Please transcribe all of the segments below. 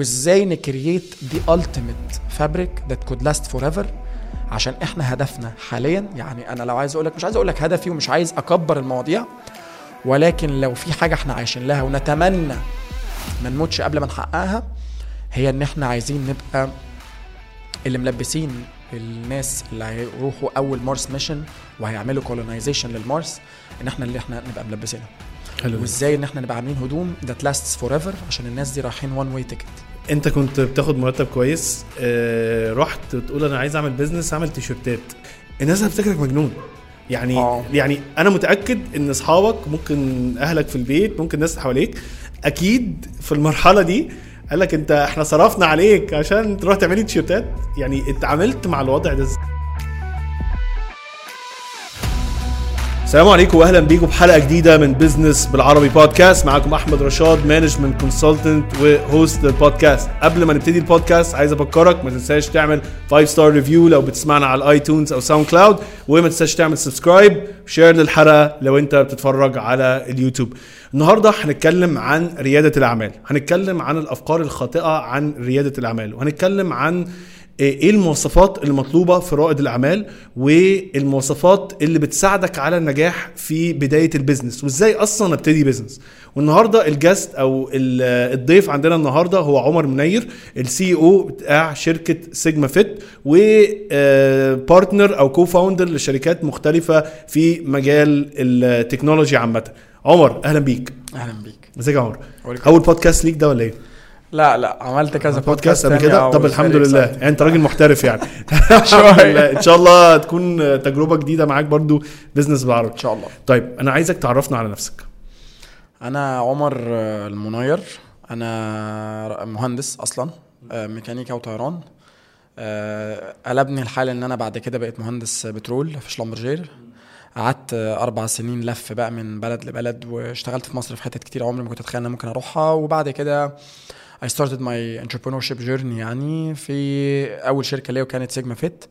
وإزاي ن create the ultimate fabric that could last forever عشان إحنا هدفنا حاليا يعني أنا لو عايز أقول لك مش عايز أقول لك هدفي ومش عايز أكبر المواضيع ولكن لو في حاجة إحنا عايشين لها ونتمنى ما نموتش قبل ما نحققها هي إن إحنا عايزين نبقى اللي ملبسين الناس اللي هيروحوا أول Mars mission وهيعملوا colonization لل Mars إن إحنا اللي إحنا نبقى ملبسينها. حلو وإزاي إن إحنا نبقى عاملين هدوم that lasts forever عشان الناس دي رايحين one way ticket انت كنت بتاخد مرتب كويس آه رحت تقول أنا عايز اعمل business اعمل تيشرتات الناس هتفتكرك مجنون. يعني آه. يعني أنا متأكد ان اصحابك ممكن اهلك في البيت ممكن الناس اللي حواليك أكيد في المرحلة دي قال لك انت إحنا صرفنا عليك عشان تروح تعملي تيشرتات يعني اتعاملت مع الوضع ده إزاي؟ السلام عليكم واهلا بيكم بحلقه جديدة من business بالعربي بودكاست معاكم أحمد رشاد management consultant و host للبودكاست قبل ما نبتدي البودكاست عايز أفكرك ما تنساش تعمل 5 star review لو بتسمعنا على ال iTunes أو SoundCloud وما تنساش تعمل subscribe و share للحلقة لو أنت بتتفرج على اليوتيوب. النهارده هنتكلم عن ريادة الأعمال. هنتكلم عن الأفكار الخاطئة عن ريادة الأعمال. وهنتكلم عن إيه المواصفات المطلوبة في رائد الأعمال والمواصفات اللي بتساعدك على النجاح في بداية ال business؟ وإزاي أصلا ابتدي business؟ والنهاردة ال guest أو ال- الضيف عندنا النهارده هو عمر منير ال CEO بتاع شركة Sigma Fit و partner أو co-founder لشركات مختلفة في مجال ال technology عامة. عمر أهلا بيك. أهلا بيك. إزيك يا عمر. أول بودكاست ليك ده ولا إيه؟ لا لا عملت كذا بودكاست قبل كده؟ طب الحمد لله. يعني أنت راجل محترف يعني. شوية. إن شاء الله تكون تجربة جديدة معاك برضو بزنس بالعربي إن شاء الله. طيب أنا عايزك تعرفنا على نفسك. أنا عمر آه، المنير أنا مهندس أصلا آه، ميكانيكا وطيران. آه، قلبني الحال إن أنا بعد كده بقيت مهندس بترول في شلمبرجير قعدت أربع سنين لف بقى من بلد لبلد واشتغلت في مصر في حتت كتير عمري ما كنت أتخيل إن أنا ممكن أروحها. وبعد كده I started my entrepreneurship journey يعني في أول شركة ليا وكانت Sigma Fit.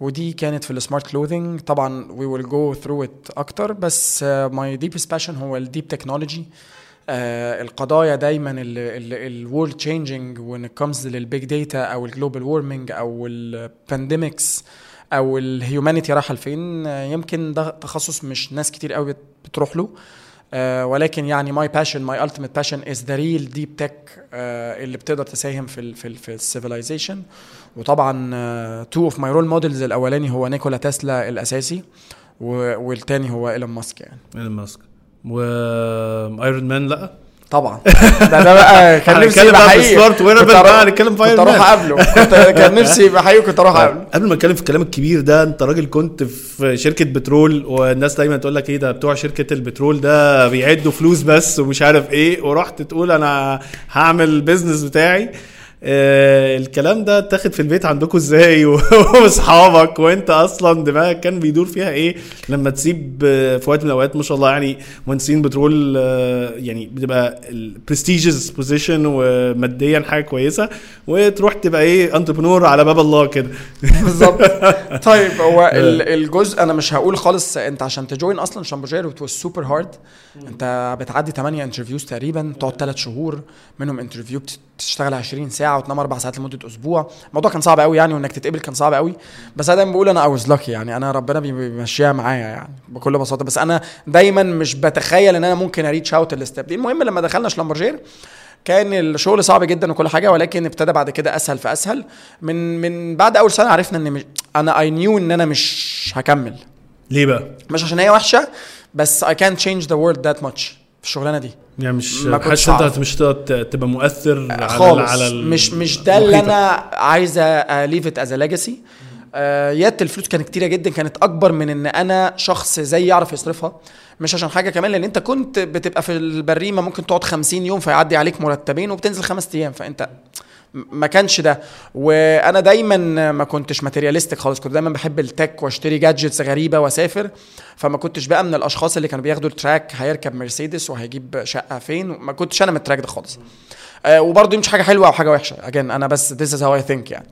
ودي كانت في ال smart clothing. طبعا we will go through it أكتر بس uh, my deepest passion هو ال deep technology آه القضايا دايما ال world changing it comes لل big data أو ال global warming أو ال pandemics أو ال humanity رايحة لفين. يمكن ده تخصص مش ناس كتير قوي بت- بتروح له. ولكن يعني my passion my ultimate passion is the real deep tech اللي بتقدر تساهم في في في ال civilization وطبعا two of my role models الأولاني هو نيكولا تسلا الأساسي والتاني هو إيلون ماسك يعني. إيلون ماسك. و Iron Man لأ. طبعا. ده ده بقى كان نفسي يبقى حقيقي. سمارت كنت بقى هنتكلم في كنت أروح. أقابله. كنت كان نفسي يبقى حقيقي كنت أروح أقابله. قبل ما نتكلم في الكلام الكبير ده أنت راجل كنت في شركة بترول والناس دايما تقول لك إيه ده بتوع شركة البترول ده بيعدوا فلوس بس ومش عارف إيه ورحت تقول أنا هعمل ال business بتاعي. آه الكلام ده اتاخد في البيت عندكم إزاي؟ واصحابك وانت أصلا دماغك كان بيدور فيها إيه لما تسيب آه، في وقت من الأوقات ما شاء الله يعني مهندسين بترول آه، يعني بتبقى ال prestigious position وماديا حاجة كويسة وتروح تبقى إيه entrepreneur على باب الله كده. بالظبط. طيب هو ال- الجزء أنا مش هقول خالص أنت عشان ت join أصلا Schlumberger was super hard أنت بتعدي 8 interviews تقريبا تقعد 3 شهور منهم interview بتشتغل 20 ساعة وتنام أربع ساعات لمدة أسبوع. الموضوع كان صعب قوي يعني وإنك تتقبل كان صعب قوي بس أنا دايما بقول أنا I'm lucky يعني. أنا ربنا بي- بيمشيها معايا يعني بكل بساطة. بس أنا دايما مش بتخيل إن أنا ممكن ا reach out ال step دي. المهم لما دخلنا Schlumberger كان الشغل صعب جدا وكل حاجة ولكن ابتدى بعد كده أسهل فاسهل من من بعد أول سنة عرفنا إن مش أنا I knew إن أنا مش هكمل. ليه بقى؟ مش عشان هي وحشة بس I can't change the world that much في الشغلانة دي. يعني مش ما كنتش أنت. مش تبقى مؤثر على خالص على مش مش ده اللي. أنا عايز ا leave it as legacy yet الفلوس كانت كتيرة جدا كانت أكبر من إن أنا شخص زي يعرف يصرفها مش عشان حاجة كمان لأن أنت كنت بتبقى في البريمة ممكن تقعد 50 يوم فيعدي عليك مرتبين وبتنزل خمس أيام فأنت ما كانش ده. وأنا دايما ما كنتش materialistic خالص كنت دايما بحب ال tech واشتري gadgets غريبة واسافر. فما كنتش بقى من الأشخاص اللي كانوا بياخدوا ال track هيركب مرسيدس وهيجيب شقة فين ما كنتش أنا من ال track ده خالص. آه وبرضه مش حاجة حلوة أو حاجة وحشة. again أنا بس this is how I think يعني.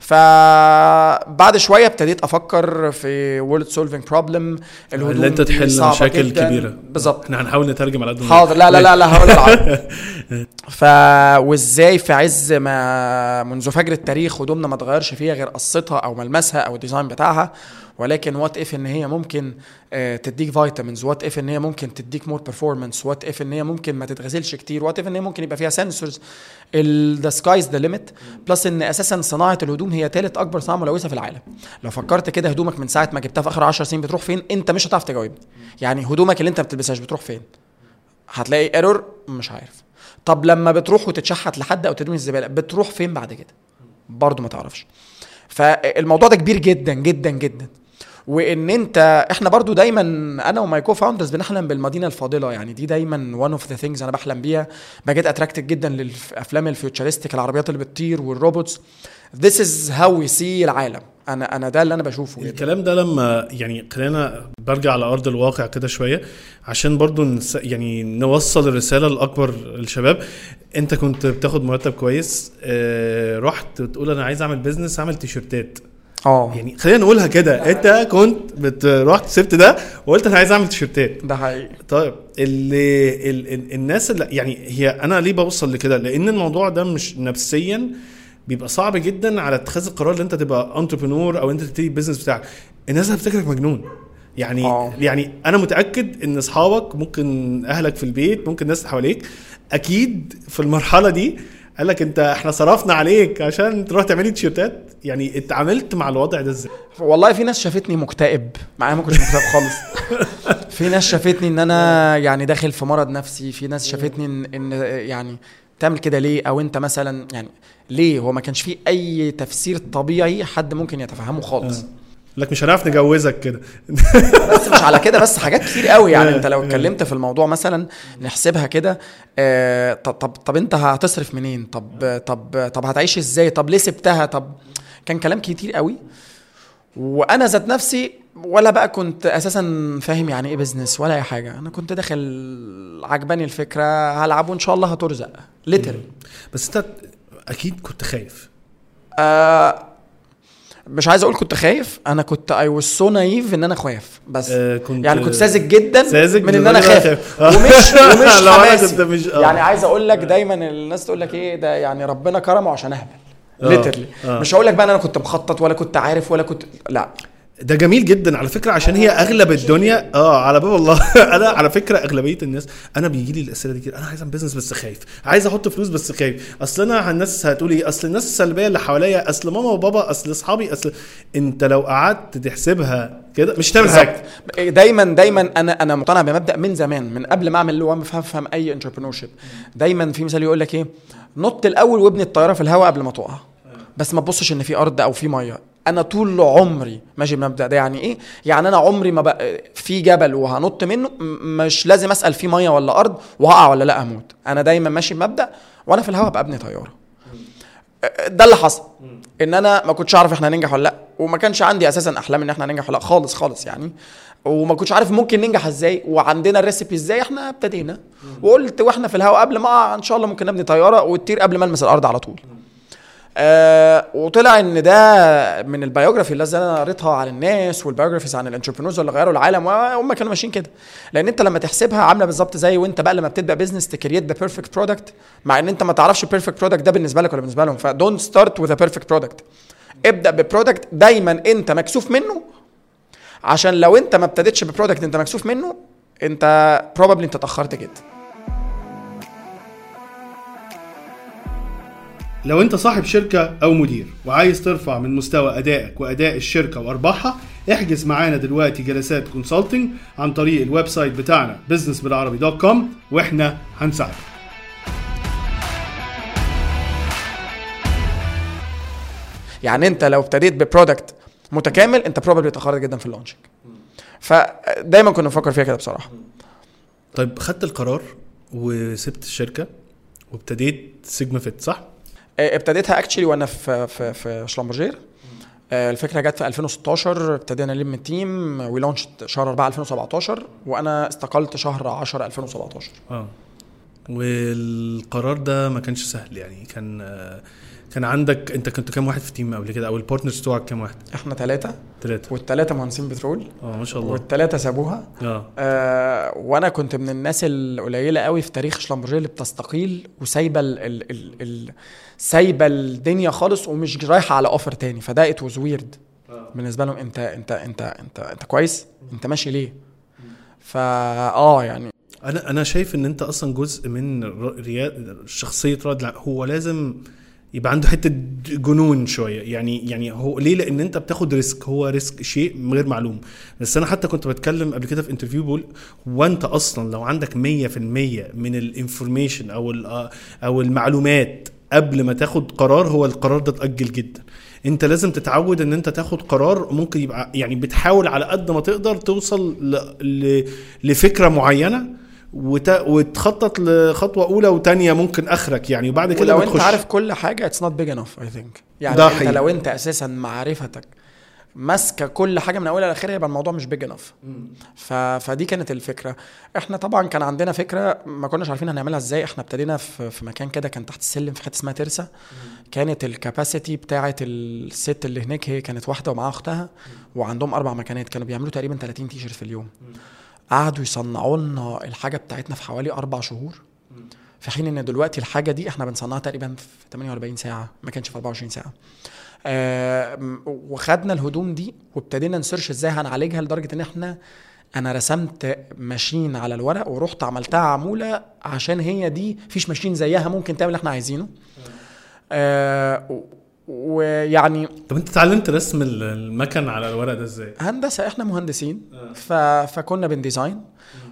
فبعد شوية ابتديت أفكر في world solving problem اللي أنت تحل مشاكل كبيرة. بالظبط. إحنا هنحاول نترجم على قد حاضر. لا لا لا لا هقول العربي ف وإزاي في عز ما منذ فجر التاريخ هدومنا ما اتغيرش فيها غير قصتها أو ملمسها أو ال design بتاعها. ولكن what if إن هي ممكن آه، تديك vitamins what if إن هي ممكن تديك more performance what if إن هي ممكن ما تتغسلش كتير؟ what if إن هي ممكن يبقى فيها sensors the sky's the limit plus إن أساسا صناعة الهدوم هي ثالث أكبر صناعة ملوثة في العالم. لو فكرت كده هدومك من ساعة ما جبتها في آخر 10 سنين بتروح فين؟ أنت مش هتعرف تجاوبني. يعني هدومك اللي أنت ما بتلبسهاش بتروح فين؟ هتلاقي error مش عارف. طب لما بتروح وتتشحت لحد أو ترمي الزبالة بتروح فين بعد كده؟ برضه ما تعرفش. فالموضوع ده كبير جدا جدا جدا. وإن أنت إحنا برضو دايما أنا و my co-founders بنحلم بالمدينة الفاضلة يعني دي دايما one of the things أنا بحلم بيها. بجد attracted جدا للأفلام ال futuristic العربيات اللي بتطير وال robots. This is how we see العالم. أنا أنا ده اللي أنا بشوفه. الكلام ده لما يعني خلينا برجع على أرض الواقع كده شوية عشان برضو نس يعني نوصل الرسالة لاكبر الشباب أنت كنت بتاخد مرتب كويس آه رحت تقول أنا عايز أعمل business أعمل تيشرتات آه. يعني خلينا نقولها كده. انت كنت بت- رحت سبت ده وقلت أنا عايز أعمل تيشرتات ده حقيقي. طيب اللي ال ال الناس اللي يعني هي أنا ليه بوصل لكده؟ لأن الموضوع ده مش نفسيا بيبقى صعب جدا على اتخاذ القرار ان أنت تبقى entrepreneur أو أنت تبتدي ال business بتاعك. الناس هتفتكرك مجنون. يعني آه. يعني أنا متأكد إن أصحابك ممكن أهلك في البيت ممكن الناس اللي حواليك أكيد في المرحلة دي قال لك أنت إحنا صرفنا عليك عشان تروح تعملي تيشيرتات. يعني اتعاملت مع الوضع ده إزاي؟ والله في ناس شافتني مكتئب. معايا ما كنتش مكتئب خالص. في ناس شافتني إن أنا يعني داخل في مرض نفسي. في ناس شافتني ان, إن يعني تعمل كده ليه؟ أو أنت مثلا يعني ليه؟ هو ما كانش فيه أي تفسير طبيعي حد ممكن يتفهمه خالص. لك مش هنعرف نجوزك كده. بس مش على كده بس حاجات كتير قوي يعني. أنت لو اتكلمت في الموضوع مثلا نحسبها كده آه، طب طب أنت هتصرف منين؟ طب طب طب هتعيش إزاي؟ طب ليه سبتها؟ طب كان كلام كتير قوي وأنا ذات نفسي ولا بقى كنت أساسا فاهم يعني إيه business ولا أي حاجة. أنا كنت داخل عجباني الفكرة هلعب وان شاء الله هترزق literally بس أنت أكيد كنت خايف. آه مش عايز أقول كنت خايف أنا كنت I was so naive إن أنا خايف. بس آه، كنت- يعني كنت ساذج جدا ساذج من إن أنا خايف. خايف. ومش ومش حماسي. مش- آه. يعني عايز أقول لك دايما الناس تقول لك إيه ده يعني ربنا كرمه عشان أهبل. آه، literally آه. مش هقول لك بقى إن أنا كنت مخطط ولا كنت عارف ولا كنت لا. ده جميل جدا على فكرة عشان هي أغلب الدنيا آه على باب الله. أنا على فكرة أغلبية الناس أنا بيجي لي الأسئلة دي كده أنا عايز أعمل business بس خايف. عايز أحط فلوس بس خايف. أصل أنا الناس هتقول إيه؟ أصل الناس السلبية اللي حواليا أصل ماما وبابا أصل أصحابي أصل أنت لو قعدت تحسبها كده مش هتعمل حاجة. دايما دايما أنا أنا مقتنع بمبدأ من زمان من قبل ما أعمل اللي هو افهم فهم أي انتربرنور دايما في مثال يقول لك إيه؟ نط الأول وابني الطيارة في الهواء قبل ما تقع. بس ما تبصش إن في أرض أو في مية. أنا طول عمري ماشي بالمبدا ده يعني إيه؟ يعني أنا عمري ما بقى في جبل وهنط منه مش لازم أسأل في مية ولا أرض وهقع ولا لأ أموت. أنا دايما ماشي بمبدأ وأنا في الهواء أبني طيارة. ده اللي حصل. إن أنا ما كنتش أعرف إحنا هننجح ولا لأ وما كانش عندي أساسا أحلام إن إحنا هننجح ولا لأ خالص خالص يعني. وما كنتش عارف ممكن ننجح إزاي وعندنا ال recipe إزاي إحنا ابتدينا. وقلت وإحنا في الهواء قبل ما إن شاء الله ممكن نبني طيارة وتطير قبل ما ألمس الأرض على طول. آه وطلع إن ده من ال biography اللي أنا قريتها عن الناس وال biographies عن ال entrepreneurs اللي غيروا العالم وهم كانوا ماشيين كده. لأن أنت لما تحسبها عاملة بالظبط زي وأنت بقى لما بتبدأ business ت create the perfect product مع إن أنت ما تعرفش ال perfect product ده بالنسبة لك ولا بالنسبة لهم ف don't start with perfect product ابدأ ب product دايما أنت مكسوف منه. عشان لو أنت ما ابتديتش ب product أنت مكسوف منه أنت probably أنت اتأخرت جدا. لو انت صاحب شركة أو مدير وعايز ترفع من مستوى ادائك واداء الشركة وارباحها احجز معانا دلوقتي جلسات consulting عن طريق ال website بتاعنا business بالعربي dot com وإحنا هنساعدك. يعني انت لو ابتديت ب product متكامل انت probably اتأخرت جدا في ال launching فدايما كنا نفكر فيها كده بصراحة. طيب خدت القرار وسبت الشركة وابتديت سيجما فيت صح؟ آه، ابتديتها actually وأنا في في في شلمبرجير آه، الفكرة جت في 2016 ابتدينا نلم ال team. و launched شهر 4 2017 وأنا استقلت شهر 10 2017 آه. والقرار ده ما كانش سهل يعني. كان آه، كان عندك انت كنت كام واحد في ال team قبل كده؟ أو ال partners بتوعك كام واحد؟ إحنا ثلاثة ثلاثة والثلاثه مهندسين بترول. آه ما شاء الله. والثلاثه سابوها. آه. آه وأنا كنت من الناس القليلة قوي في تاريخ شلمبرجيه اللي بتستقيل وسايبة ال ال ال ال سايبة الدنيا خالص ومش رايحة على offer تاني. فده it was weird بالنسبة لهم انت انت انت انت انت كويس؟ انت ماشي ليه؟ فا آه يعني. أنا أنا شايف إن أنت أصلا جزء من شخصية رائد هو لازم يبقى عنده حتة جنون شوية. يعني يعني هو ليه؟ لأن أنت بتاخد risk. هو risk شيء غير معلوم. بس أنا حتى كنت بتكلم قبل كده في interview بقول هو انت أصلا لو عندك 100% من ال information أو أو المعلومات قبل ما تاخد قرار هو القرار ده اتأجل جدا. أنت لازم تتعود إن أنت تاخد قرار ممكن يبقى يعني بتحاول على قد ما تقدر توصل ل... ل... لفكرة معينة. وتخطط لخطوة أولى وتانية ممكن آخرك يعني وبعد كده ولو انت عارف كل حاجة it's not big enough I think يعني ده انت حقيقي. لو انت أساسا معرفتك ماسكة كل حاجة من أولها لآخرها يبقى الموضوع مش big enough ف... فدي كانت الفكرة. إحنا طبعا كان عندنا فكرة ما كناش عارفين هنعملها إزاي. إحنا ابتدينا في, في مكان كده كان تحت السلم في حتة اسمها ترسا كانت ال capacity بتاعه الست اللي هناك هي كانت واحدة ومعاها أختها وعندهم أربع مكانات. كانوا بيعملوا تقريبا 30 تي شيرت في اليوم. قعدوا يصنعوا لنا الحاجة بتاعتنا في حوالي أربع شهور. في حين إن دلوقتي الحاجة دي إحنا بنصنعها تقريبا في 48 ساعة ما كانش في 24 ساعة. آه وخدنا الهدوم دي وابتدينا نسيرش إزاي هنعالجها لدرجة إن إحنا أنا رسمت ماشين على الورق ورحت عملتها عموله عشان هي دي فيش ماشين زيها ممكن تعمل اللي إحنا عايزينه. آه ويعني طب انت اتعلمت رسم ال- المكن على الورق ده إزاي؟ هندسة إحنا مهندسين. ف... فكنا بن design.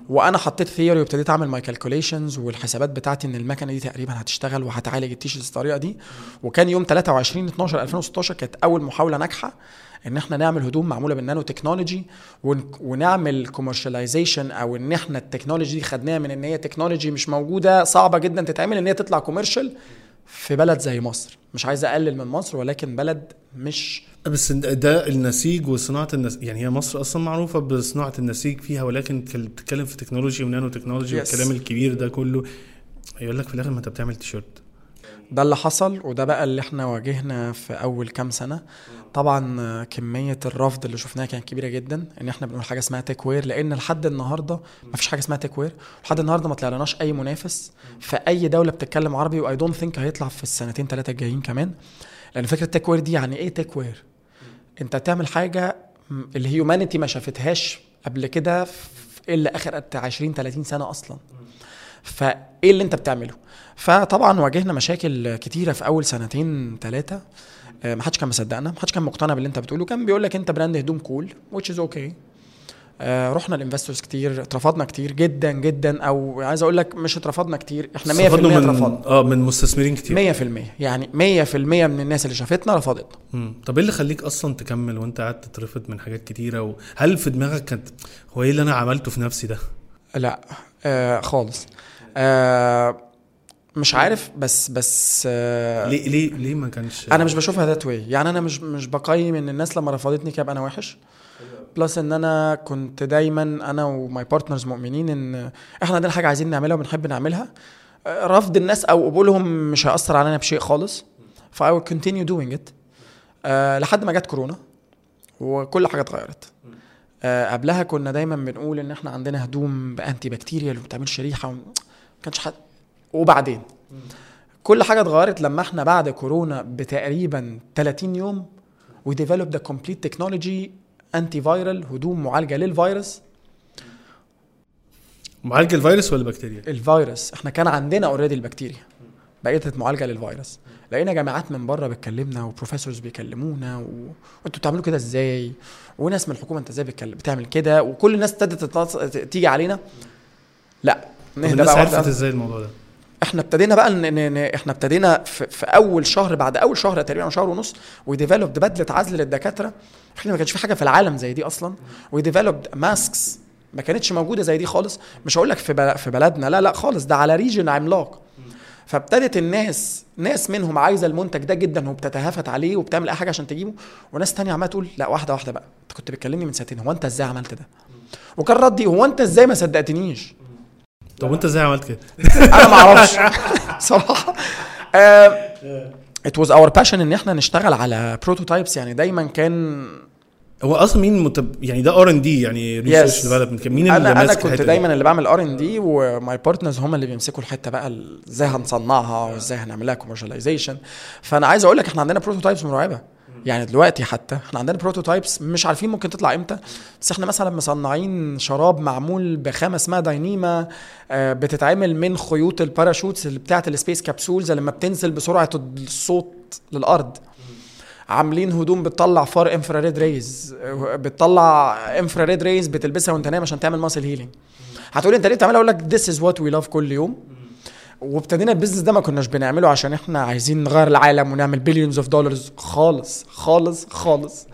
وأنا حطيت theory وابتديت اعمل my calculations والحسابات بتاعتي ان المكنة دي تقريبا هتشتغل وهتعالج ال t-shirts بالطريقة دي. وكان يوم 23 12 2016 كانت أول محاولة ناجحة إن إحنا نعمل هدوم معمولة بالنانو تكنولوجي ون... ونعمل commercialization أو إن إحنا ال technology دي خدناها من إن هي technology مش موجودة صعبة جدا تتعمل إن هي تطلع commercial في بلد زي مصر. مش عايز أقلل من مصر ولكن بلد مش بس ده النسيج وصناعة النسيج يعني هي مصر أصلا معروفة بصناعة النسيج فيها ولكن كل- بتتكلم في technology و nanotechnology Yes. والكلام الكبير ده كله. يقول لك في الآخر ما أنت بتعمل تيشيرت. ده اللي حصل وده بقى اللي إحنا واجهنا في أول كام سنة. طبعا كمية الرفض اللي شفناها كانت كبيرة جدا إن إحنا بنقول حاجة اسمها tech wear لأن لحد النهارده ما فيش حاجة اسمها tech wear لحد النهارده ما طلعناش أي منافس في أي دولة بتتكلم عربي و I don't think هيطلع في السنتين ثلاثة الجايين كمان. لأن فكرة tech wear دي يعني إيه tech wear أنت تعمل حاجة ال humanity ما شافتهاش قبل كده إلا آخر 20 30 سنة أصلا. فإيه اللي أنت بتعمله؟ فطبعا واجهنا مشاكل كتيرة في أول سنتين ثلاثة ما حدش كان مصدقنا ما حدش كان مقتنع باللي انت بتقوله. كان بيقول لك انت brand هدوم cool which is okay. آه رحنا الانفستورز كتير اترفضنا كتير جدا جدا أو عايز أقول لك مش اترفضنا كتير إحنا 100% استفدنا من اترفضنا. آه من مستثمرين كتير. 100% يعني 100% من الناس اللي شافتنا رفضتنا. طب إيه اللي خليك أصلا تكمل وأنت قاعد تترفض من حاجات كتيرة؟ وهل في دماغك كانت هو إيه اللي أنا عملته في نفسي ده؟ لا آه خالص. آه مش عارف بس بس آه ليه ليه ليه ما كانش؟ أنا مش بشوفها ذات why يعني أنا مش مش بقيم إن الناس لما رفضتني كده أنا وحش. plus إن أنا كنت دايما أنا و my partners مؤمنين إن إحنا عندنا حاجة عايزين نعملها وبنحب نعملها. رفض الناس أو قبولهم مش هيأثر علينا بشيء خالص. ف I will continue doing it. أه لحد ما جت كورونا وكل حاجة اتغيرت. أه قبلها كنا دايما بنقول إن إحنا عندنا هدوم ب antibacterial وما بتعملش ريحه وما كانش حد وبعدين كل حاجة اتغيرت لما إحنا بعد كورونا بتقريبا 30 يوم we developed a complete technology antiviral هدوم معالجة للفيروس معالج الفيروس ولا بكتيريا؟ الفيروس إحنا كان عندنا already البكتيريا بقيت معالجة للفيروس لقينا جامعات من بره بتكلمنا و professors بيكلمونا و... وانتوا بتعملوا كده إزاي وناس من الحكومة انت إزاي. بتعمل كده وكل الناس ابتدت. تيجي علينا لا نهدى بقى عرفت. إزاي الموضوع ده؟ إحنا ابتدينا بقى ان إحنا ابتدينا في, اول شهر بعد اول شهر تقريبا أو شهر ونص و developed بدلة عزل للدكاترة. إحنا ما كانش في حاجة في العالم زي دي أصلا. و developed masks ما كانتش موجودة زي دي خالص. مش هقول لك في في بلدنا لا لا خالص. ده على region عملاق فابتدت الناس ناس منهم عايزة المنتج ده جدا وبتتهافت عليه وبتعمل أي حاجة عشان تجيبه. وناس تانية عمالة تقول لا واحدة واحدة بقى. أنت كنت بتكلمني من سنتين. هو أنت إزاي عملت ده؟ وكان ردي هو أنت إزاي ما صدقتنيش؟ طب وانت إزاي عملت كده؟ أنا ما أعرفش. صراحة it was our passion إن إحنا نشتغل على prototypes يعني دايما كان هو أصلا مين متب... يعني ده R and D يعني research development مين اللي أنا أنا كنت؟ دايما اللي بعمل R and D و my partners هم اللي بيمسكوا الحتة بقى إزاي هنصنعها وإزاي هنعمل لها commercialization فأنا عايز أقول لك إحنا عندنا prototypes مرعبة. يعني دلوقتي حتى إحنا عندنا prototypes مش عارفين ممكن تطلع إمتى بس إحنا مثلا مصنعين شراب معمول بخامة اسمها Dyneema آه، بتتعمل من خيوط ال parachutes اللي بتاعت ال space capsules لما بتنزل بسرعة الصوت للأرض. عاملين هدوم بتطلع far infrared rays بتطلع infrared rays بتلبسها وانت نايم عشان تعمل muscle healing هتقولي انت ليه بتعملها؟ أقول لك this is what we love كل يوم. وابتدينا ال business ده ما كناش بنعمله عشان إحنا عايزين نغير العالم ونعمل billions of dollars خالص خالص خالص.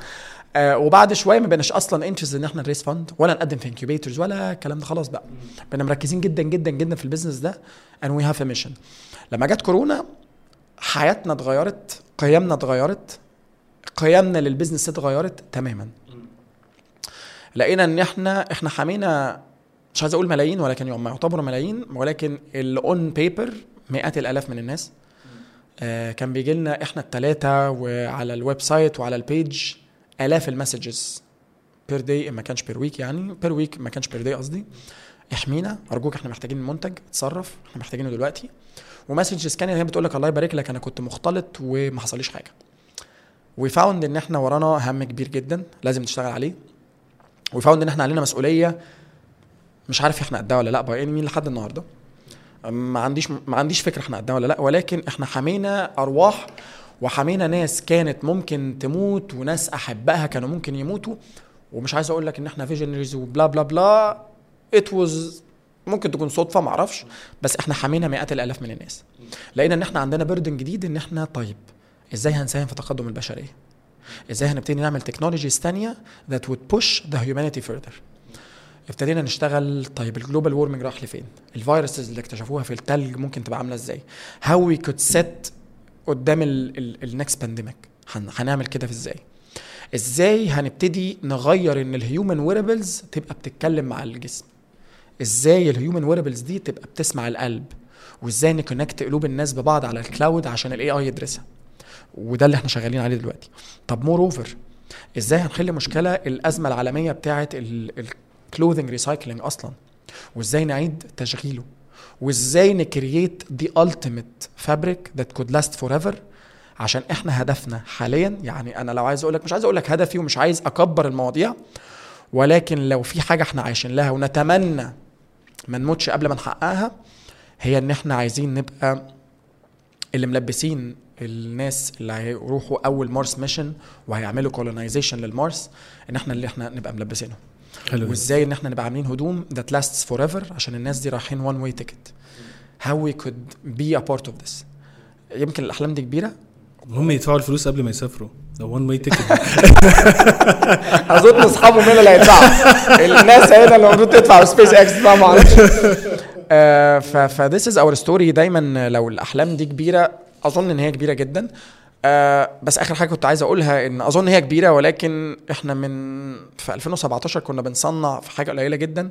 آه وبعد شوية ما بقيناش أصلا interested إن إحنا ن raise fund ولا نقدم في incubators ولا الكلام ده. خلاص بقى. بقينا مركزين جدا جدا جدا في ال business ده we have a mission. لما جت كورونا حياتنا اتغيرت قيمنا اتغيرت قيمنا لل business اتغيرت تماما. لقينا إن إحنا إحنا حمينا مش عايز أقول ملايين ولكن يعتبروا ملايين ولكن ال on paper مئات الآلاف من الناس. آه كان بيجي لنا إحنا الثلاثه وعلى ال website وعلى ال page آلاف ال messages per day ما كانش per week يعني per week ما كانش per day قصدي. احمينا أرجوك إحنا محتاجين المنتج اتصرف إحنا محتاجينه دلوقتي. و messages كان هي بتقول لك الله يبارك لك أنا كنت مخالط وما حصليش حاجة. و found إن إحنا ورانا هم كبير جدا لازم نشتغل عليه. و found إن إحنا علينا مسؤولية مش عارف إحنا قدها ولا لا باي مين لحد النهارده؟ ما عنديش ما عنديش فكرة إحنا قدها ولا لا ولكن إحنا حمينا أرواح وحمينا ناس كانت ممكن تموت وناس احبائها كانوا ممكن يموتوا. ومش عايز أقول لك إن إحنا visionaries و blah blah blah it was ممكن تكون صدفة ما أعرفش. بس إحنا حمينا مئات الآلاف من الناس. لقينا إن إحنا عندنا burden جديد إن إحنا طيب. إزاي هنساهم في تقدم البشرية؟ إزاي هنبتدي نعمل technologies تانية that would push the humanity further ابتدينا نشتغل طيب ال global warming راح لفين؟ ال viruses اللي اكتشفوها في التلج ممكن تبقى عاملة إزاي؟ how we could sit قدام ال next pandemic هنعمل كده في إزاي؟ إزاي هنبتدي نغير إن ال human wearables تبقى بتتكلم مع الجسم؟ إزاي ال human wearables دي تبقى بتسمع القلب؟ وإزاي ن connect قلوب الناس ببعض على ال cloud عشان ال AI يدرسها؟ وده اللي إحنا شغالين عليه دلوقتي. طب moreover إزاي هنحل مشكلة الأزمة العالمية بتاعه ال clothing recycling أصلا؟ وإزاي نعيد تشغيله؟ وإزاي ن create the ultimate fabric that could last forever عشان إحنا هدفنا حاليا يعني أنا لو عايز أقول لك مش عايز أقول لك هدفي ومش عايز أكبر المواضيع ولكن لو في حاجة إحنا عايشين لها ونتمنى ما نموتش قبل ما نحققها هي إن إحنا عايزين نبقى اللي ملبسين الناس اللي هيروحوا أول Mars mission وهيعملوا colonization لل Mars إن إحنا اللي إحنا نبقى ملبسينهم. حلو وإزاي إن إحنا نبقى عاملين هدوم that lasts forever عشان الناس دي رايحين one way ticket how we could be a part of this يمكن الأحلام دي كبيرة. هم يدفعوا الفلوس قبل ما يسافروا. ده one way ticket أظن أصحابه مين اللي هيدفعوا؟ الناس هنا اللي المفروض تدفع سبيس إكس بقى ما أعرفش ف this is our story دايما لو الأحلام دي كبيرة أظن إن هي كبيرة جدا. آه بس آخر حاجة كنت عايز أقولها إن أظن هي كبيرة ولكن إحنا من في 2017 كنا بنصنع في حاجة قليلة جدا.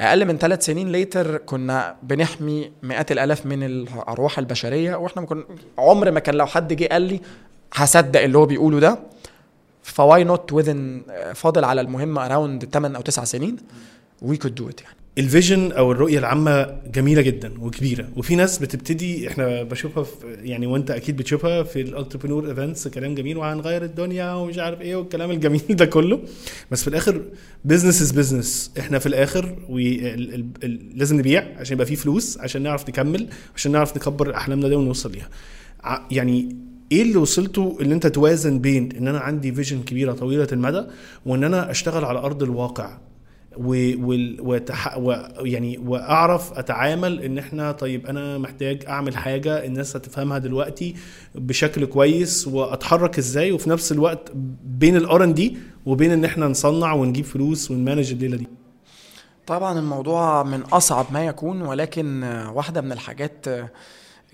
أقل من ثلاث سنين later كنا بنحمي مئات الألاف من الأرواح البشرية وإحنا كنا عمر ما كان لو حد جه قال لي هصدق اللي هو بيقوله ده. ف why not و then فاضل على المهمة around 8 أو 9 سنين. we could do it يعني. ال vision أو الرؤية العامة جميلة جدا وكبيرة. وفي ناس بتبتدي إحنا بشوفها في يعني وأنت أكيد بتشوفها في ال entrepreneur events كلام جميل وهنغير الدنيا ومش عارف إيه والكلام الجميل ده كله. بس في الآخر business is business إحنا في الآخر وي ال ال ال لازم نبيع عشان يبقى في فلوس عشان نعرف نكمل عشان نعرف نكبر أحلامنا دي ونوصل ليها. يعني إيه اللي وصلته ان أنت توازن بين إن أنا عندي vision كبيرة طويلة المدى وإن أنا أشتغل على أرض الواقع؟ وتح... و... يعني وأعرف أتعامل إن إحنا طيب أنا محتاج أعمل حاجة الناس هتفهمها دلوقتي بشكل كويس وأتحرك إزاي وفي نفس الوقت بين الار ان دي وبين إن إحنا نصنع ونجيب فلوس ونمانج الليلة دي. طبعا الموضوع من أصعب ما يكون ولكن واحدة من الحاجات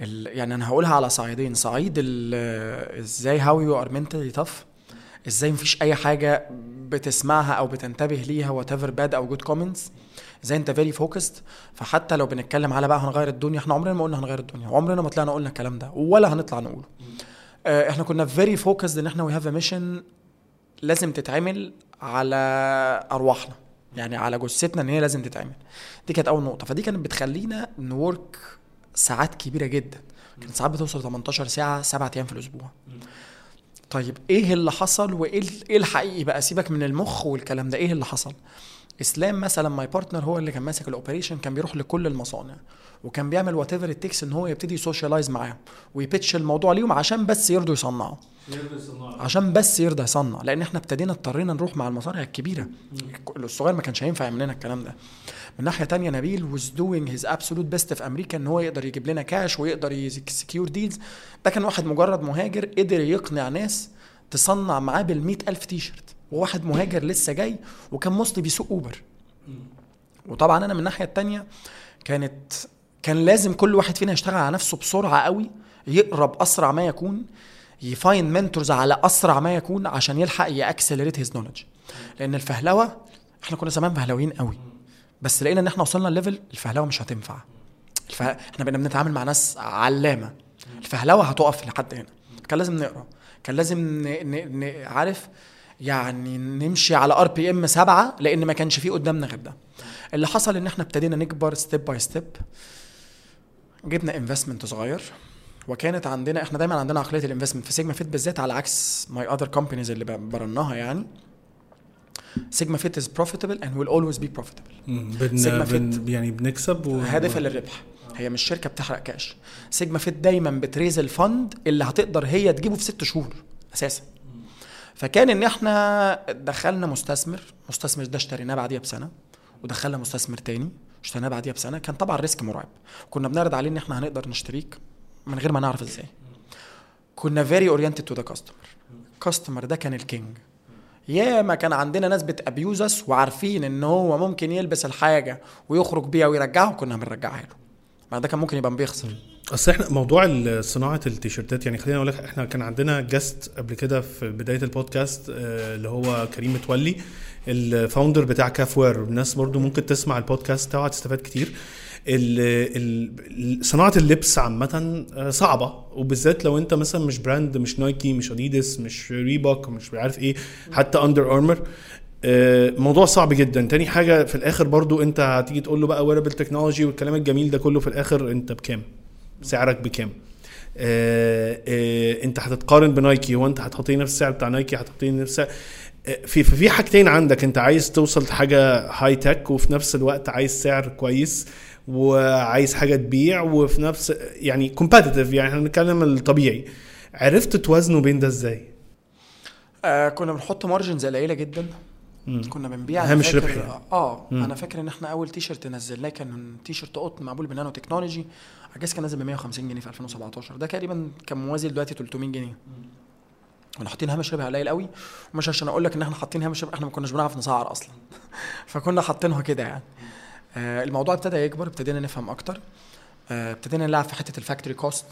ال- يعني أنا هقولها على صعيدين. صعيد إزاي how you are إزاي مفيش أي حاجة بتسمعها أو بتنتبه ليها whatever bad أو good comments زي أنت very focused فحتى لو بنتكلم على بقى هنغير الدنيا إحنا عمرنا ما قلنا هنغير الدنيا. وعمرنا ما طلعنا قلنا الكلام ده ولا هنطلع نقوله. آه، إحنا كنا very focused إن إحنا we have mission لازم تتعمل على أرواحنا يعني على جثتنا إن هي لازم تتعمل. دي كانت أول نقطة. فدي كانت بتخلينا ن work ساعات كبيرة جدا. كانت ساعات بتوصل 18 ساعة سبعة أيام في الأسبوع. طيب إيه اللي حصل؟ وإيه إيه الحقيقي بقى؟ سيبك من المخ والكلام ده. إيه اللي حصل؟ إسلام مثلا my partner هو اللي كان ماسك ال operation كان بيروح لكل المصانع وكان بيعمل whatever it takes إن هو يبتدي ي socialize معاهم وي pitch الموضوع ليهم عشان بس يرضوا يصنعوا. عشان بس يرضى يصنع. لأن إحنا ابتدينا اضطرينا نروح مع المصانع الكبيرة. الصغير ما كانش هينفع يعمل لنا الكلام ده. من ناحية تانية نبيل was doing his absolute best في أمريكا إن هو يقدر يجيب لنا كاش ويقدر ي secure deals ده كان واحد مجرد مهاجر قدر يقنع ناس تصنع معاه بال ألف تي شيرت وواحد مهاجر لسه جاي وكان مصري بيسوق Uber وطبعا أنا من الناحية التانية كانت كان لازم كل واحد فينا يشتغل على نفسه بسرعة قوي يقرب أسرع ما يكون ي find mentors على أسرع ما يكون عشان يلحق ي accelerate his knowledge لأن الفهلوة إحنا كنا زمان فهلويين قوي. بس لقينا ان إحنا وصلنا لل level الفهلوة مش هتنفع. الفه... إحنا بقينا بنتعامل مع ناس علامة. الفهلوة هتقف لحد هنا. كان لازم نقرأ. كان لازم ن... ن... ن... عارف؟ يعني نمشي على RPM سبعة لأن ما كانش فيه قدامنا غير ده. اللي حصل إن إحنا ابتدينا نكبر step by step جبنا investment صغير. وكانت عندنا إحنا دايما عندنا عقلية ال investment في Sigma Fit بالذات على عكس my other companies اللي برناها يعني. Sigma Fit is profitable and will always be profitable Sigma بن يعني بنكسب و... هادفه للربح. هي مش شركة بتحرق cash Sigma Fit دايما بت raise ال fund اللي هتقدر هي تجيبه في ست شهور أساسا. فكان إن إحنا دخلنا مستثمر مستثمر ده اشتريناه بعديها بسنة ودخلنا مستثمر تاني اشتريناه بعديها بسنة كان طبعا ال risk مرعب. كنا بنعرض عليه إن إحنا هنقدر نشتريك من غير ما نعرف إزاي. كنا very oriented to the customer ال customer ده كان ال king يا ما كان عندنا ناس بت abuse us وعارفين إن هو ممكن يلبس الحاجة ويخرج بيها ويرجعها كنا بنرجعها له. ما ده كان ممكن يبقى بيخسر. أصل إحنا موضوع صناعة التيشيرتات يعني خلينا أقول لك إحنا كان عندنا guest قبل كده في بداية البودكاست آه، اللي هو كريم متولي ال founder بتاع كافوير الناس برضو ممكن تسمع البودكاست بتاعه هتستفاد كتير. صناعة اللبس عامة آه، صعبة. وبالذات لو انت مثلا مش brand مش Nike مش اديدس مش Reebok مش عارف إيه حتى Under Armour موضوع صعب جدا. تاني حاجة في الآخر برضو انت هتيجي تقول له بقى wearable technology والكلام الجميل ده كله في الآخر انت بكام؟ سعرك بكام؟ آه آه انت هتتقارن ب Nike. هو انت نفس السعر بتاع Nike هتحطيه نفس آه، في في حاجتين عندك. انت عايز توصل لحاجة high tech وفي نفس الوقت عايز سعر كويس. وعايز حاجة تبيع وفي نفس يعني competitive يعني إحنا بنتكلم الطبيعي. عرفت توازنوا بين ده إزاي؟ آه كنا بنحط margins قليلة جدا. مم. كنا بنبيع. هامش ربح. آه مم. أنا فاكر إن إحنا أول تي شيرت نزلناه كان تي شيرت قطن معمول ب nano technology اجاز كان نازل ب 150 جنيه في 2017 ده تقريبا كان موازي دلوقتي 300 جنيه. كنا حاطين هامش ربح قليل قوي. ومش عشان أقول لك إن إحنا حاطين هامش ربح إحنا ما كناش بنعرف نسعر أصلا. فكنا حاطينها كده يعني. الموضوع ابتدى يكبر ابتدينا نفهم أكتر. آه ابتدينا نلعب في حتة ال factory cost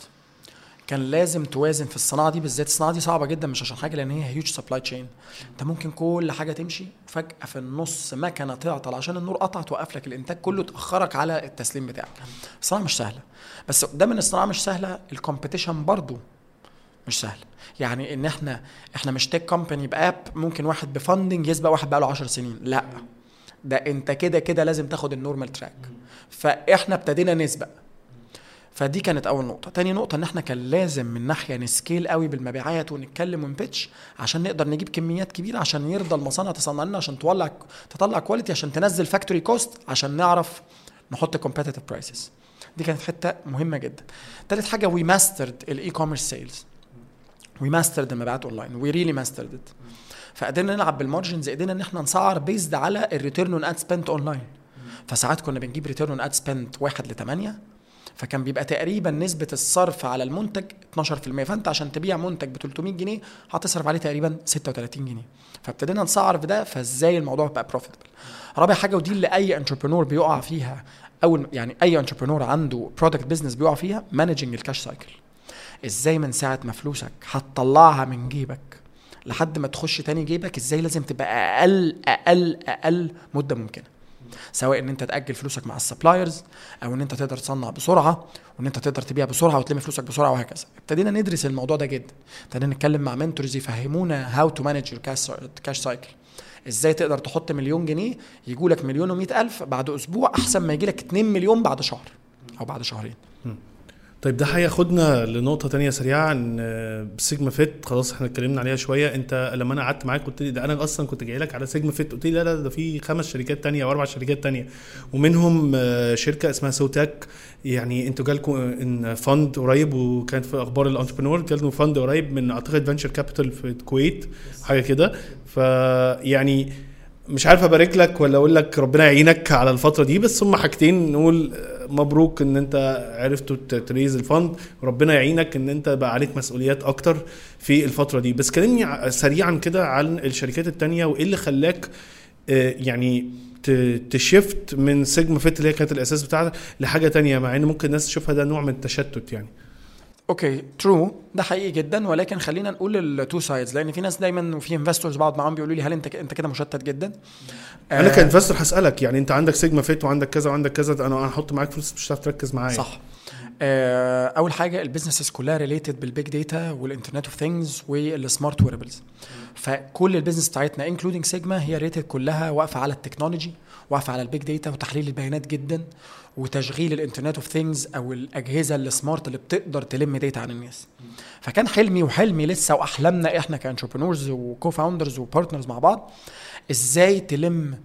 كان لازم توازن في الصناعة دي بالذات الصناعة دي صعبة جدا مش عشان حاجة لأن هي huge supply chain أنت ممكن كل حاجة تمشي فجأة في النص مكنة تعطل عشان النور قطع توقف لك الإنتاج كله تاخرك على التسليم بتاعك. الصناعة مش سهلة. بس قدام ان الصناعة مش سهلة ال competition برضو مش سهل. يعني إن إحنا إحنا مش tech company ب app ممكن واحد ب funding يسبق واحد بقاله 10 سنين. لأ. ده انت كده كده لازم تاخد ال normal track فاحنا ابتدينا نسبق. فدي كانت أول نقطة. تاني نقطة إن إحنا كان لازم من ناحية ن scale قوي بالمبيعات ونتكلم ون pitch عشان نقدر نجيب كميات كبيرة عشان يرضى المصانع تصنع لنا عشان تولع تطلع quality عشان تنزل factory cost عشان نعرف نحط competitive prices دي كانت حتة مهمة جدا. تالت حاجة we mastered ال e-commerce sales we mastered المبيعات online we really mastered فقدرنا نلعب بال margins قدرنا إن إحنا نسعر based على ال return on ad spend online فساعات كنا بنجيب return on ad spend 1 ل 8 فكان بيبقى تقريبا نسبة الصرف على المنتج 12% فأنت عشان تبيع منتج ب 300 جنيه هتصرف عليه تقريبا 36 جنيه. فابتدينا نسعر في ده فإزاي الموضوع بقى profitable رابع حاجة ودي اللي أي entrepreneur بيقع فيها اول يعني أي entrepreneur عنده product business بيقع فيها managing ال cash cycle إزاي من ساعة ما فلوسك هتطلعها من جيبك لحد ما تخش تاني جيبك إزاي لازم تبقى أقل أقل أقل مدة ممكنة. سواء إن أنت تأجل فلوسك مع ال suppliers أو إن أنت تقدر تصنع بسرعة وإن أنت تقدر تبيع بسرعة وتلم فلوسك بسرعة وهكذا. ابتدينا ندرس الموضوع ده جدا. ابتدينا نتكلم مع mentors يفهمونا how to manage ال cash cycle إزاي تقدر تحط مليون جنيه يجوا لك مليون و ألف بعد أسبوع أحسن ما يجي لك 2 مليون بعد شهر أو بعد شهرين. طيب ده هياخدنا لنقطة تانية سريعة عن آه، Sigma Fit. خلاص إحنا اتكلمنا عليها شوية. انت لما أنا قعدت معاك قلت لي ده أنا أصلا كنت جاي لك على Sigma Fit. قلت لي لا لا ده في خمس شركات تانية أو أربع شركات تانية. ومنهم آه، شركة اسمها سوتاك. يعني أنتوا جالكم ان fund قريب وكانت في أخبار ال Entrepreneur جالكم fund قريب من أعتقد venture capital في الكويت حاجة كده. فيعني مش عارف أبارك لك ولا أقول لك ربنا يعينك على الفترة دي بس هم حاجتين. نقول مبروك إن أنت عرفتوا ت raise ال fund. وربنا يعينك إن أنت بقى عليك مسؤوليات أكتر في الفترة دي. بس كلمني سريعا كده عن الشركات التانية وإيه اللي خلاك آه، يعني ت shift من Sigma Fit اللي هي كانت الأساس بتاعتك لحاجة تانية مع إن ممكن الناس تشوفها ده نوع من التشتت يعني. okay true ده حقيقي جدا ولكن خلينا نقول ال two sides لأن في ناس دايما وفي investors بقعد معاهم بيقولوا لي هل انت انت كده مشتت جدا؟ أنا آه. ك investor هسألك يعني أنت عندك Sigma Fit وعندك كذا وعندك كذا أنا هحط معاك فلوس مش هتعرف تركز معايا. صح. آه أول حاجة ال businesses كلها related بال big data وال internet of things وال smart wearables فكل ال business بتاعتنا including Sigma هي related كلها واقفة على التكنولوجي واقفة على ال big data وتحليل البيانات جدا. وتشغيل ال internet of things أو الأجهزة ال smart اللي بتقدر تلم data عن الناس. فكان حلمي وحلمي لسه واحلامنا إحنا ك entrepreneurs و co-founders و partners مع بعض إزاي تلم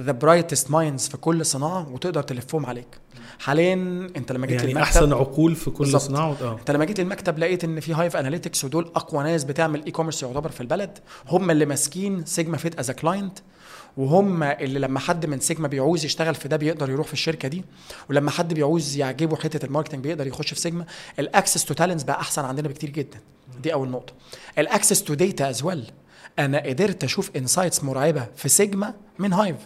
the brightest minds في كل صناعة وتقدر تلفهم عليك. حاليا أنت لما جيت يعني للمكتب أحسن عقول في كل بالزبط. صناعة آه. أنت لما جيت للمكتب لقيت إن في Hive Analytics ودول أقوى ناس بتعمل e-commerce يعتبر في البلد. هم اللي ماسكين Sigma Fit as client وهم اللي لما حد من سيجما بيعوز يشتغل في ده بيقدر يروح في الشركة دي ولما حد بيعوز يعجبه حتة ال marketing بيقدر يخش في سيجما. ال access to talents بقى أحسن عندنا بكتير جدا. دي أول نقطة. ال access to data as well أنا قدرت أشوف insights مرعبة في سيجما من Hive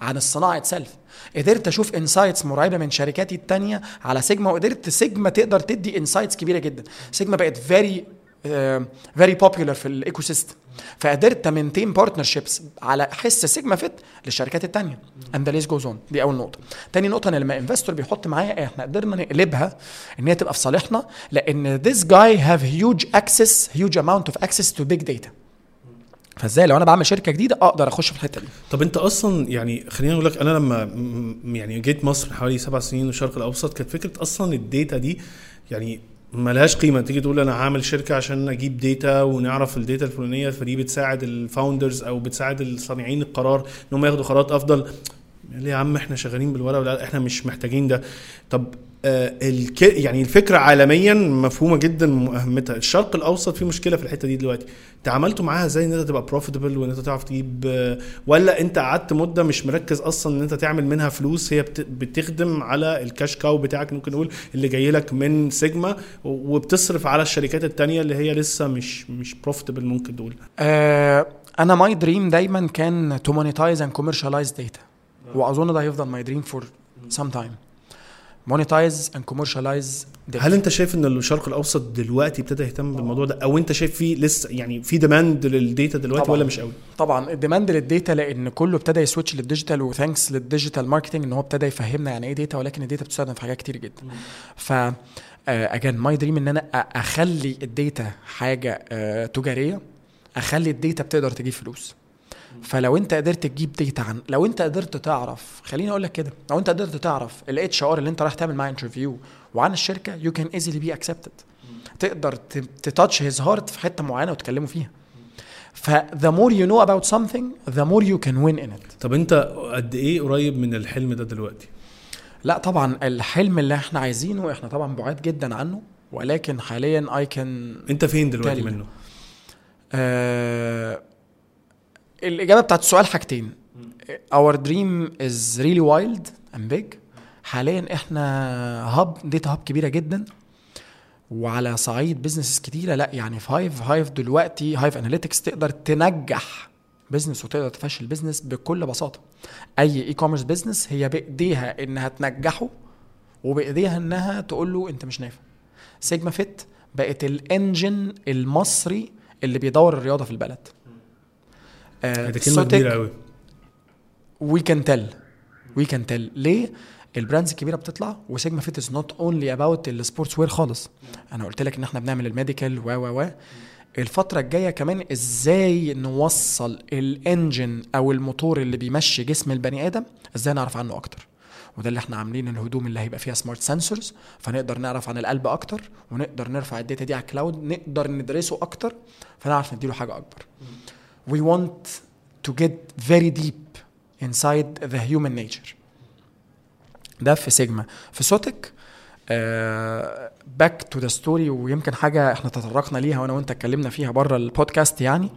عن الصناعة itself قدرت أشوف insights مرعبة من شركاتي التانية على سيجما وقدرت سيجما تقدر تدي insights كبيرة جدا. سيجما بقت very very popular في ال ecosystem فقدرت ت maintain partnerships على حس سيجما فيت للشركات الثانية and list goes on دي أول نقطة. تاني نقطة إن لما investor بيحط معايا إحنا قدرنا نقلبها إن هي تبقى في صالحنا لأن this guy have huge access huge amount of access to big data. فإزاي؟ لو أنا بعمل شركة جديدة أقدر أخش في الحتة دي. طب أنت أصلا يعني خليني أقول لك أنا لما يعني جيت مصر حوالي سبع سنين والشرق الأوسط كانت فكرة أصلا ال data دي يعني ملهاش قيمة. تيجي تقول أنا هعمل شركة عشان أجيب data ونعرف ال data الفلانية فدي بتساعد ال founders أو بتساعد الصانعين القرار إن هم ياخدوا قرارات أفضل. ليه يا عم إحنا شغالين بالورقة إحنا مش محتاجين ده. طب الك... يعني الفكرة عالميا مفهومة جدا اهميتها الشرق الأوسط في مشكلة في الحتة دي دلوقتي. تعاملتوا معاها إزاي إن أنت تبقى profitable وإن أنت تعرف تجيب آه ولا أنت قعدت مدة مش مركز أصلا إن أنت تعمل منها فلوس؟ هي بت... بتخدم على ال cash cow بتاعك ممكن نقول اللي جاي لك من سيجما وبتصرف على الشركات التانية اللي هي لسه مش مش profitable ممكن تقول. آه أنا my dream دايما كان to monetize and commercialize data وأظن ده هيفضل my dream for some time monetize and commercialize هل انت شايف إن الشرق الأوسط دلوقتي ابتدى يهتم بالموضوع ده؟ أو انت شايف فيه لسه يعني في demand لل data دلوقتي طبعًا. ولا مش قوي؟ طبعا. ال demand لل data لأن كله ابتدى يسويتش للديجيتال وثانكس للديجيتال ماركتنج إن هو ابتدى يفهمنا يعني إيه data ولكن ال data بتستخدم في حاجات كتير جدا. ف again my dream إن أنا أخلي ال data حاجة uh, تجارية أخلي ال data بتقدر تجيب فلوس. فلو انت قدرت تجيب data عن لو انت قدرت تعرف خليني أقول لك كده لو انت قدرت تعرف ال HR اللي انت رايح تعمل معاه interview وعن الشركة you can easily be accepted تقدر ت touch his heart في حتة معينة وتكلموا فيها. ف the more you know about something the more you can win in it. طب انت قد إيه قريب من الحلم ده دلوقتي؟ لا طبعا الحلم اللي إحنا عايزينه إحنا طبعا بعاد جدا عنه ولكن حاليا اي كان انت فين دلوقتي منه؟ آه الإجابة بتاعت السؤال حاجتين. our dream is really wild and big حاليا إحنا hub data hub كبيرة جدا. وعلى صعيد business كتيرة لأ يعني five Hive دلوقتي Hive Analytics تقدر تنجح business وتقدر تفشل business بكل بساطة. أي e-commerce business هي بإيديها إنها تنجحه وبإيديها إنها تقول له أنت مش نافع. سيجما فيت بقت ال engine المصري اللي بيدور الرياضة في البلد. آه كلمة كبيرة قوي we can tell we can tell ليه؟ ال brands الكبيرة بتطلع وسيجما فيت is not only about ال sportswear خالص. أنا قلت لك إن إحنا بنعمل ال medical و و و. الفترة الجاية كمان إزاي نوصل ال engine أو الموتور اللي بيمشي جسم البني آدم؟ إزاي نعرف عنه أكتر؟ وده اللي إحنا عاملين الهدوم اللي هيبقى فيها smart sensors فنقدر نعرف عن القلب أكتر ونقدر نرفع ال data دي على ال cloud نقدر ندرسه أكتر فنعرف نديله حاجة أكبر. We want to get very deep inside the human nature. ده في سيجما. في so take back to the story ويمكن حاجة إحنا تطرقنا ليها وأنا وأنت اتكلمنا فيها بره البودكاست يعني.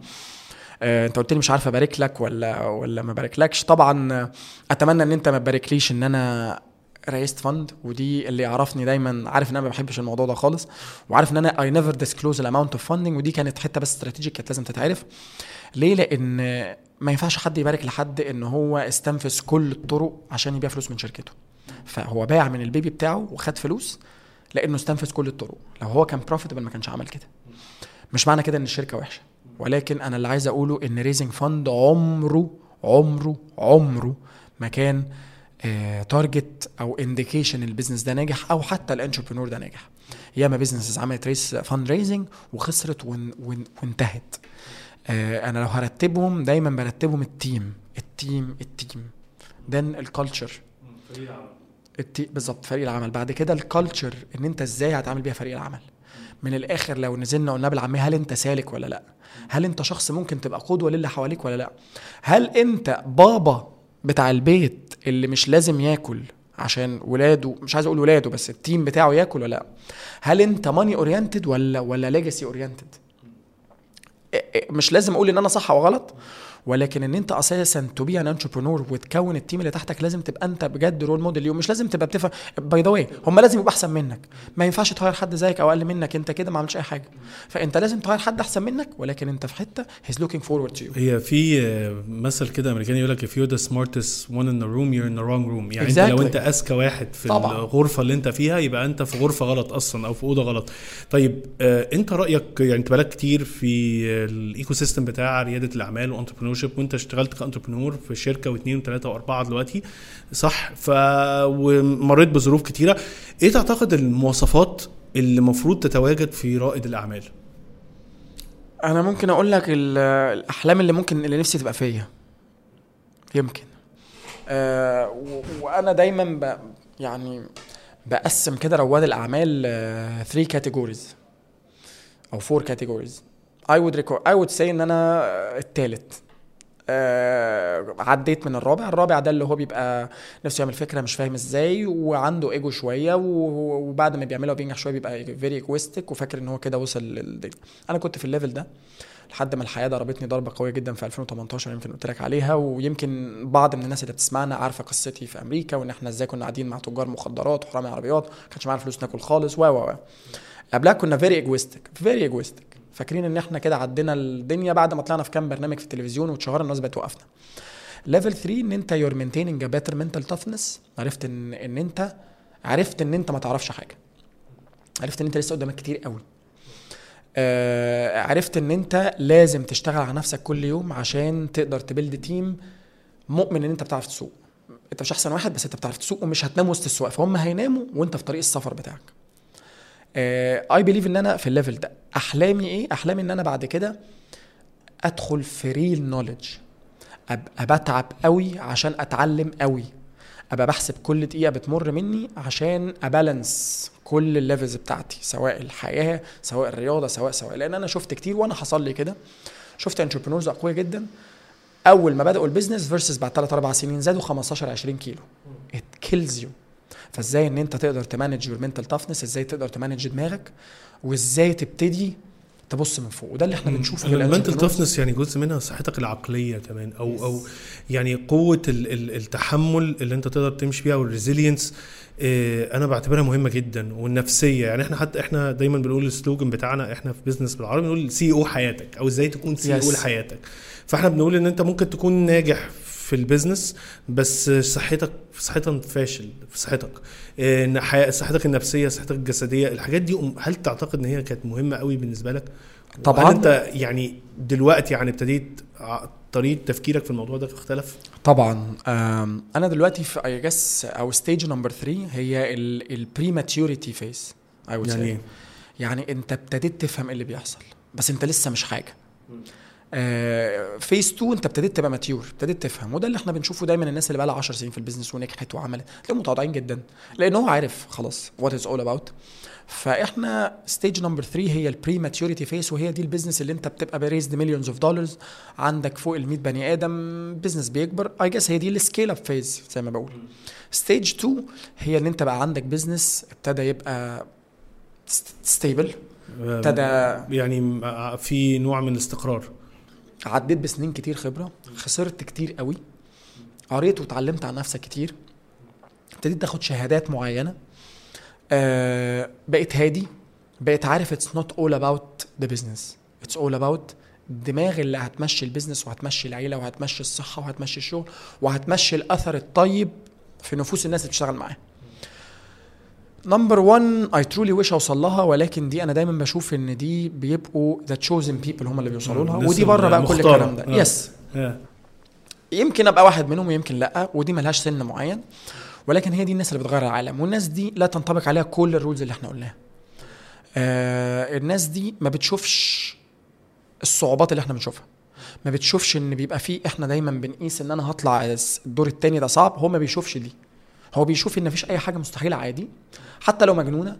آه، أنت قلت لي مش عارف أبارك لك ولا ولا ما باركلكش طبعا آه، أتمنى إن أنت ما تباركليش إن أنا raised fund ودي اللي يعرفني دايما عارف إن أنا ما بحبش الموضوع ده خالص وعارف إن أنا I never disclose ال amount of funding ودي كانت حتة بس strategic كانت لازم تتعرف. ليه؟ لأن ما ينفعش حد يبارك لحد إن هو استنفذ كل الطرق عشان يبيع فلوس من شركته. فهو باع من ال baby بتاعه وخد فلوس لأنه استنفذ كل الطرق. لو هو كان profitable ما كانش عمل كده. مش معنى كده إن الشركة وحشة. ولكن أنا اللي عايز أقوله إن raising fund عمره عمره عمره ما كان target أو indication ال business ده ناجح أو حتى ال entrepreneur ده ناجح. ياما businesses عملت raise fundraising وخسرت ون ون وانتهت. آه أنا لو هرتبهم دايما برتبهم التيم التيم التيم دن ال culture. بالظبط فريق العمل. بعد كده الكالتشر إن أنت إزاي هتعامل بيها فريق العمل. من الآخر لو نزلنا قلنا بالعاميه هل أنت سالك ولا لأ؟ هل أنت شخص ممكن تبقى قدوة للي حواليك ولا لأ؟ هل أنت بابا بتاع البيت اللي مش لازم ياكل عشان ولاده مش عايز أقول ولاده بس ال team بتاعه ياكل ولا لأ. هل أنت money oriented ولا ولا legacy oriented مش لازم أقول إن أنا صح أو غلط. ولكن إن أنت أساسا to be an entrepreneur وتكون ال team اللي تحتك لازم تبقى أنت بجد role model اليوم مش لازم تبقى بتفهم. by the way هم لازم يبقوا أحسن منك. ما ينفعش ت hire حد زيك أو أقل منك. أنت كده ما عملتش أي حاجة. فأنت لازم ت hire حد أحسن منك ولكن أنت في حتة he's looking forward to you هي في مثل كده أمريكاني يقول لك if you're the smartest one in the room you're in the wrong room. يعني exactly. أنت لو أنت أذكى واحد في طبعاً. الغرفة اللي أنت فيها يبقى أنت في غرفة غلط أصلا أو في أوضة غلط. طيب آه، أنت رأيك يعني أنت بقالك كتير في ال ecosystem بتاع ريادة الأعمال و entrepreneur وانت اشتغلت ك entrepreneur في شركة واثنين وثلاثه وأربعة دلوقتي صح؟ ف ومريت بظروف كتيرة. إيه تعتقد المواصفات اللي المفروض تتواجد في رائد الأعمال؟ أنا ممكن أقول لك ال- الأحلام اللي ممكن اللي نفسي تبقى فيا. يمكن. آه و- وأنا دايما ب يعني بقسم كده رواد الأعمال 3 categories أو 4 كاتيجوريز would record I would say إن أنا الثالث آه عديت من الرابع. الرابع ده اللي هو بيبقى نفسه يعمل فكرة مش فاهم إزاي وعنده ايجو شوية وبعد ما بيعملها وبينجح شوية بيبقى very egoistic وفاكر ان هو كده وصل للدنيا أنا كنت في ال level ده لحد ما الحياة ضربتني ضربة قوية جدا في 2018 يمكن قلت لك عليها. ويمكن بعض من الناس اللي بتسمعنا عارفة قصتي في أمريكا وإن إحنا إزاي كنا قاعدين مع تجار مخدرات وحرامي عربيات ما كانش معانا فلوس ناكل خالص و و و. قبلها كنا very egoistic very egoistic فاكرين ان إحنا كده عدينا الدنيا بعد ما طلعنا في كام برنامج في التلفزيون واتشهرنا الناس بقت توقفنا. level 3 ان انت you're maintaining a better mental toughness عرفت ان ان انت عرفت ان انت ما تعرفش حاجة. عرفت ان انت لسه قدامك كتير قوي. آه عرفت ان انت لازم تشتغل على نفسك كل يوم عشان تقدر ت build team مؤمن ان انت بتعرف تسوق. انت مش احسن واحد بس انت بتعرف تسوق ومش هتنام وسط السواق فهم هيناموا وانت في طريق السفر بتاعك. I believe إن أنا في ال level ده. أحلامي إيه؟ أحلامي إن أنا بعد كده أدخل في real knowledge ابقى بتعب قوي عشان أتعلم قوي. أبقى بحسب كل دقيقة بتمر مني عشان أ balance كل ال levels بتاعتي سواء الحياة سواء الرياضة سواء سواء. لأن أنا شفت كتير وأنا حصل لي كده. شفت entrepreneurs أقوياء جدا. أول ما بدأوا ال business ventures بعد 3 4 سنين زادوا 15 20 كيلو. It kills you ف ازاي ان انت تقدر ت manage your mental toughness إزاي تقدر ت manage دماغك وازاي تبتدي تبص من فوق. وده اللي إحنا بنشوفه في ال mental ال entrepreneurs. toughness يعني جزء منها صحتك العقلية كمان أو أو يعني قوة ال- ال- التحمل اللي انت تقدر تمشي بيها وال resilience أنا بعتبرها مهمة جدا والنفسية. يعني إحنا حتى إحنا دايما بنقول ال slogan بتاعنا إحنا في business بالعربي بنقول CEO حياتك أو إزاي تكون CEO Yes. لحياتك. فاحنا بنقول إن أنت ممكن تكون ناجح في ال business بس صحتك صحتك فاشل في صحتك إيه، صحتك النفسية صحتك الجسدية الحاجات دي هل تعتقد إن هي كانت مهمة قوي بالنسبة لك؟ طبعا. هل أنت يعني دلوقتي يعني ابتديت طريقة تفكيرك في الموضوع ده اختلف؟ طبعا. أنا دلوقتي في I guess أو stage number 3 هي ال pre maturity phase يعني إيه؟ يعني أنت ابتديت تفهم إيه اللي بيحصل بس أنت لسه مش حاجة. phase 2 انت ابتديت تبقى mature ابتديت تفهم. وده اللي إحنا بنشوفه دايما الناس اللي بقى لها 10 سنين في ال business ونجحت وعملت. تلاقيهم متواضعين جدا لأن هو عارف خلاص what is all about فإحنا stage number 3 هي ال pre maturity phase وهي دي ال business اللي انت بتبقى ب raised millions of dollars عندك فوق ال 100 بني آدم business بيكبر. I guess هي دي ال scale up phase زي ما بقول. stage 2 هي ان انت بقى عندك business ابتدى يبقى stable ابتدى يعني م- في نوع من الاستقرار. عديت بسنين كتير خبرة خسرت كتير قوي. قريت واتعلمت عن نفسك كتير. ابتديت تاخد شهادات معينة. آه بقيت هادي. بقيت عارف it's not all about the business it's all about الدماغ اللي هتمشي ال business وهتمشي العيلة وهتمشي الصحة وهتمشي الشغل وهتمشي الأثر الطيب في نفوس الناس اللي بتشتغل معاها. Number 1 I truly wish اوصل لها ولكن دي أنا دايما بشوف إن دي بيبقوا the chosen people هم اللي بيوصلوا لها. الناس ودي بره بقى كل. الكلام ده. آه. yes آه. يمكن أبقى واحد منهم ويمكن لأ ودي ملهاش سن معين. ولكن هي دي الناس اللي بتغير العالم والناس دي لا تنطبق عليها كل ال rules اللي إحنا قلناها. آه الناس دي ما بتشوفش الصعوبات اللي إحنا بنشوفها. ما بتشوفش إن بيبقى فيه إحنا دايما بنقيس إن أنا هطلع الدور التاني ده صعب هو ما بيشوفش دي. هو بيشوف إن مفيش أي حاجة مستحيلة عادي. حتى لو مجنونة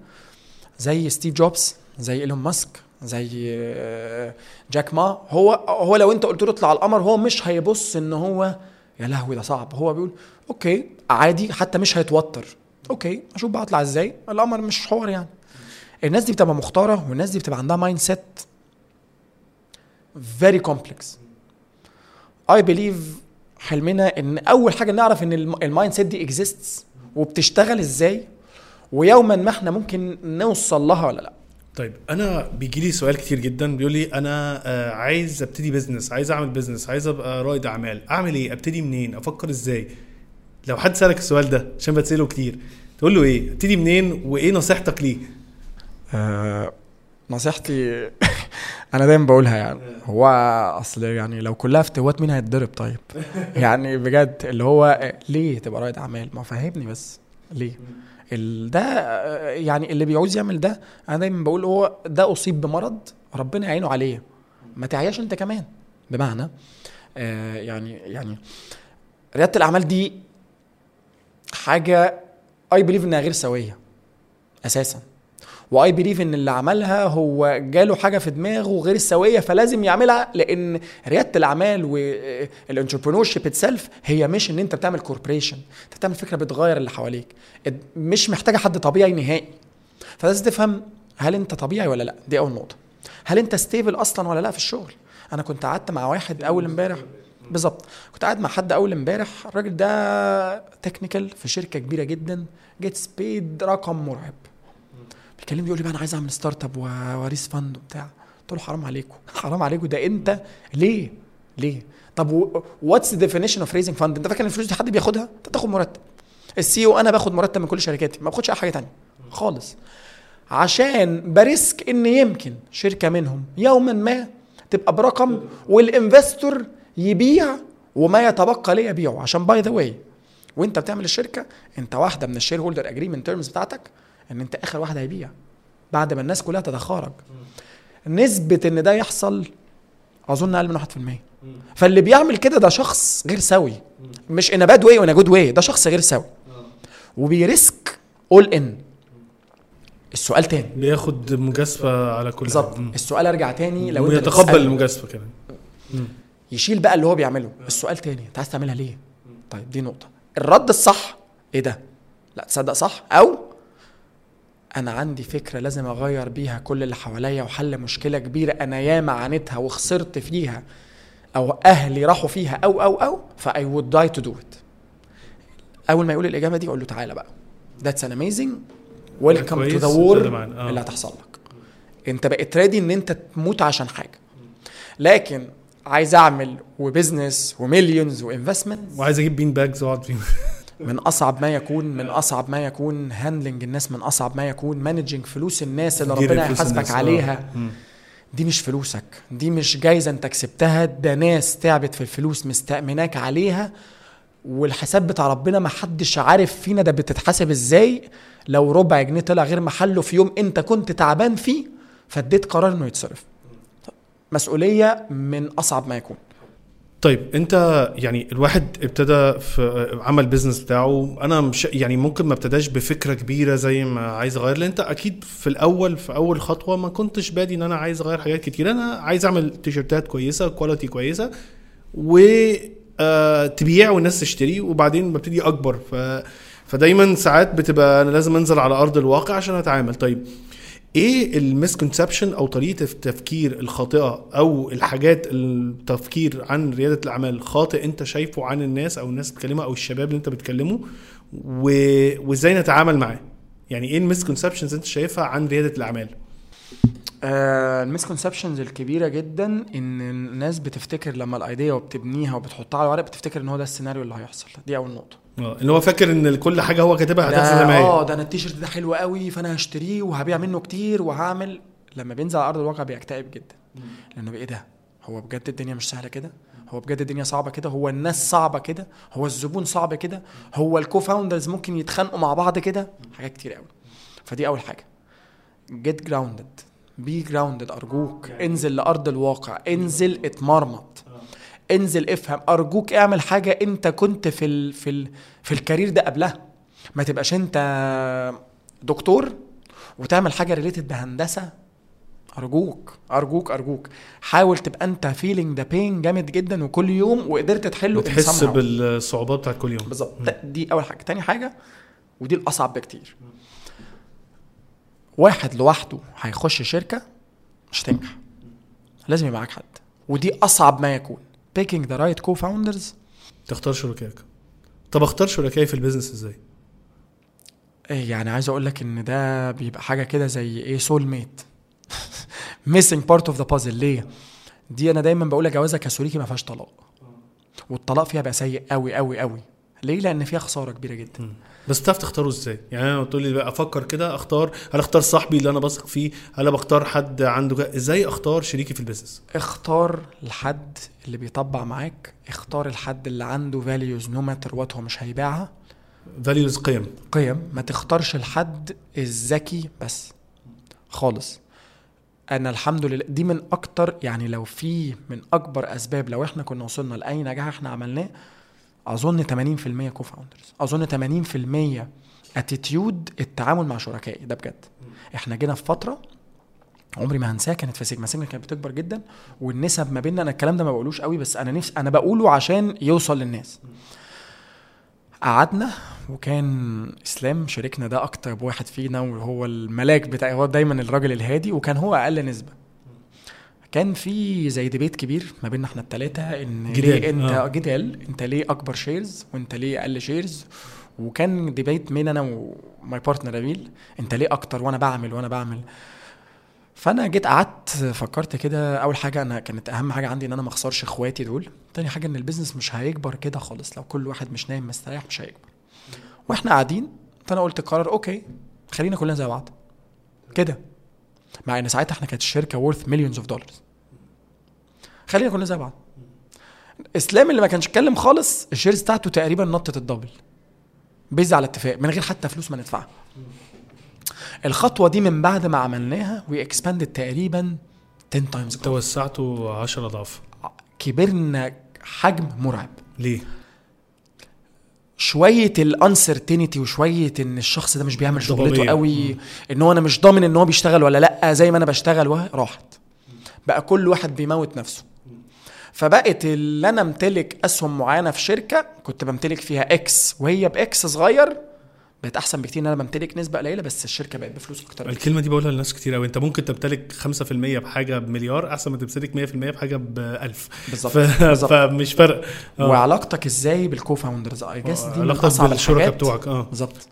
زي ستيف جوبز زي إيلون ماسك زي آه، جاك ما. هو هو لو أنت قلت له اطلع القمر هو مش هيبص إن هو يا لهوي ده صعب. هو بيقول okay عادي حتى مش هيتوتر. Okay أشوف بقى أطلع إزاي. القمر مش حوار يعني. الناس دي بتبقى مختارة والناس دي بتبقى عندها mindset very complex I believe حلمنا إن أول حاجة نعرف إن ال mindset دي exists وبتشتغل إزاي ويوما ما إحنا ممكن نوصل لها ولا لأ. طيب أنا بيجي لي سؤال كتير جدا بيقول لي أنا آه، عايز أبتدي business عايز أعمل business عايز أبقى رائد أعمال أعمل إيه؟ أبتدي منين؟ أفكر إزاي؟ لو حد سألك السؤال ده عشان بتسأله كتير تقول له إيه؟ أبتدي منين؟ وإيه نصيحتك ليه؟ آه نصيحتي أنا دايما بقولها يعني. هو أصل يعني لو كلها افتوات مين هيتضرب طيب؟ يعني بجد اللي هو ليه تبقى رائد أعمال؟ ما فهمني بس. ليه؟ ال- ده يعني اللي بيعوز يعمل ده أنا دايما بقول هو ده أصيب بمرض ربنا يعينه عليه. ما تعياش أنت كمان. بمعنى آه يعني يعني ريادة الأعمال دي حاجة I believe إنها غير سوية أساسا. و I believe إن اللي عملها هو جاله حاجة في دماغه غير السوية فلازم يعملها لأن ريادة الأعمال وال entrepreneurship itself هي مش إن أنت بتعمل corporation أنت بتعمل فكرة بتغير اللي حواليك. مش محتاجة حد طبيعي نهائي. فلازم تفهم هل أنت طبيعي ولا لأ. دي أول نقطة. هل أنت stable أصلا ولا لأ في الشغل؟ أنا كنت قعدت مع واحد أول امبارح. بالظبط. كنت قاعد مع حد أول امبارح. الراجل ده technical في شركة كبيرة جدا. gets paid رقم مرعب. بيكلمني بيقول لي بقى أنا عايز أعمل startup و raise fund وبتاع. قلت له حرام عليكم. حرام عليكم. ده أنت ليه؟ ليه؟ طب what's definition of raising fund أنت فاكر إن الفلوس دي حد بياخدها؟ أنت بتاخد مرتب. ال CEO أنا باخد مرتب من كل شركاتي. ما باخدش أي حاجة تانية. خالص. عشان ب risk إن يمكن شركة منهم يوما ما تبقى برقم وال investor يبيع وما يتبقى ليه يبيعه. عشان by the way وأنت بتعمل الشركة أنت واحدة من ال shareholder agreement terms بتاعتك إن أنت آخر واحد هيبيع بعد ما الناس كلها تتخارج نسبة إن ده يحصل أظن أقل من 1% فاللي بيعمل كده ده شخص غير سوي. مش in bad way و in good way ده شخص غير سوي. وبي risk all in السؤال تاني. بياخد مجازفة على كل بالظبط. السؤال ارجع تاني لو انت ويتقبل بتسأل- المجازفة كمان. يشيل بقى اللي هو بيعمله. السؤال تاني. انت عايز تعملها ليه؟ طيب دي نقطة. الرد الصح إيه ده؟ لا تصدق صح؟ أو أنا عندي فكرة لازم أغير بيها كل اللي حواليا وحل مشكلة كبيرة أنا ياما عانيتها وخسرت فيها أو أهلي راحوا فيها أو أو أو ف I would die to do it أول ما يقول الإجابة دي أقول له تعالى بقى. that's an amazing welcome to the war. اللي هتحصل لك. أنت بقيت ready إن أنت تموت عشان حاجة. لكن عايز أعمل و business و millions و investment وعايز أجيب bean bags وأقعد فيهم. من أصعب ما يكون من أصعب ما يكون handling الناس من أصعب ما يكون managing فلوس الناس اللي ربنا يحاسبك. آه. عليها مم. دي مش فلوسك دي مش جايزة انت كسبتها ده ناس تعبت في الفلوس مستأمناك عليها والحساب بتاع ربنا ما حدش عارف فينا ده بتتحسب إزاي لو ربع جنيه طلع غير محله في يوم انت كنت تعبان فيه فاديت قرار انه يتصرف مسؤولية من أصعب ما يكون طيب انت يعني الواحد ابتدى في عمل business بتاعه أنا مش يعني ممكن ما ابتداش بفكرة كبيرة زي ما عايز اغير لأن انت أكيد في الأول في أول خطوة ما كنتش بادي إن أنا عايز أغير حاجات كتير. أنا عايز أعمل تيشرتات كويسة quality كويسة و آه، تبيع والناس تشتري وبعدين ببتدي أكبر. ف فدايما ساعات بتبقى أنا لازم أنزل على أرض الواقع عشان أتعامل. طيب إيه ال misconception أو طريقة التفكير الخاطئة أو الحاجات التفكير عن ريادة الأعمال خاطئ أنت شايفه عن الناس أو الناس بتكلمها أو الشباب اللي أنت بتكلمه و... وإزاي نتعامل معاه؟ يعني إيه ال misconceptions أنت شايفها عن ريادة الأعمال؟ آه ال misconceptions الكبيرة جدا إن الناس بتفتكر لما ال idea وبتبنيها وبتحطها على ورق بتفتكر إن هو ده السيناريو اللي هيحصل. دي أول نقطة. آه إن هو فاكر إن كل حاجة هو كاتبها هتحصل زي ما هي. آه ده أنا التيشيرت ده حلو قوي فأنا هشتريه وهبيع منه كتير وهعمل. لما بينزل على أرض الواقع بيكتئب جدا. لأنه إيه ده؟ هو بجد الدنيا مش سهلة كده؟ هو بجد الدنيا صعبة كده؟ هو الناس صعبة كده؟ هو الزبون صعب كده؟ هو ال co-founders ممكن يتخانقوا مع بعض كده؟ حاجات كتير قوي. فدي أول حاجة. get grounded be grounded أرجوك. انزل لأرض الواقع. انزل اتمرمط. انزل افهم أرجوك اعمل حاجة انت كنت في ال في ال في ال career ده قبلها. ما تبقاش انت دكتور وتعمل حاجة related بهندسة. أرجوك أرجوك أرجوك. حاول تبقى انت feeling the pain جامد جدا وكل يوم وقدرت تحله somehow. بالصعوبات بتاعت كل يوم. بالظبط. دي أول حاجة. تاني حاجة ودي الأصعب بكتير. واحد لوحده هيخش شركة مش هتنجح. لازم يبقى معاك حد. ودي أصعب ما يكون. Picking the right co-founders. تختار شركائك. طب اختار شركائي في ال business إزاي؟ إيه يعني عايز أقول لك إن ده بيبقى حاجة كده زي إيه soul mate missing part of the puzzle. ليه؟ دي أنا دايما بقول لك جوازة كاثوليكي ما فيهاش طلاق. والطلاق فيها بقى سيء قوي قوي قوي ليه؟ لأن فيها خسارة كبيرة جدا. بس تعرف تختاره إزاي؟ يعني أنا تقول لي بقى أفكر كده أختار هل أختار صاحبي اللي أنا بثق فيه؟ هل بختار حد عنده كده؟ إزاي أختار شريكي في ال business؟ اختار الحد اللي بيطبع معاك اختار الحد اللي عنده values no matter what هو مش هيبيعها. values قيم. قيم. ما تختارش الحد الذكي بس. خالص. أنا الحمد لله دي من أكتر يعني لو في من أكبر أسباب لو إحنا كنا وصلنا لأي نجاح إحنا عملناه أظن 80% co-founders أظن 80% attitude التعامل مع شركائي ده بجد. إحنا جينا في فترة عمري ما هنساها كانت في سيجما سيجما كانت بتكبر جدا والنسب ما بيننا أنا الكلام ده ما بقولوش قوي بس أنا نفسي أنا بقوله عشان يوصل للناس. قعدنا وكان إسلام شريكنا ده أكتر واحد فينا وهو الملاك بتاعي هو دايما الراجل الهادي وكان هو أقل نسبة. كان في زي debate كبير ما بيننا إحنا الثلاثه إن جدال، ليه انت آه. جدال. إنت ليه أكبر shares وإنت ليه أقل shares وكان debate بين أنا و my partner اميل إنت ليه أكتر وأنا بعمل وأنا بعمل؟ فأنا جيت قعدت فكرت كده. أول حاجة أنا كانت أهم حاجة عندي إن أنا ما أخسرش إخواتي دول. تاني حاجة إن ال business مش هيكبر كده خالص. لو كل واحد مش نايم مستريح مش هيكبر. وإحنا قاعدين فأنا قلت قرار okay خلينا كلنا زي بعض. كده. مع إن ساعتها إحنا كانت الشركة worth millions of dollars خلينا كلنا زي بعض. إسلام اللي ما كانش اتكلم خالص ال shares بتاعته تقريبا نطت ال double. based على اتفاق من غير حتى فلوس ما ندفعها. الخطوة دي من بعد ما عملناها we expanded تقريبا 10 times توسعته 10 أضعاف. كبرنا حجم مرعب. ليه؟ شوية ال uncertainty وشوية إن الشخص ده مش بيعمل شغلته. قوي إن هو أنا مش ضامن إن هو بيشتغل ولا لأ زي ما أنا بشتغل راحت. بقى كل واحد بيموت نفسه. فبقت اللي أنا امتلك أسهم معينة في شركة كنت بمتلك فيها X وهي ب X صغير بقت أحسن بكتير إن أنا بمتلك نسبة قليلة بس الشركة بقت بفلوس أكتر. الكلمة دي بقولها لناس كتير قوي أنت ممكن تمتلك 5% بحاجة بمليار أحسن ما تمتلك 100% بحاجة ب 1000 بالظبط ف... فمش فرق آه. وعلاقتك إزاي بال co-founders I guess دي علاقتك أصعب بالشركاء الحاجات. بتوعك آه. بالظبط.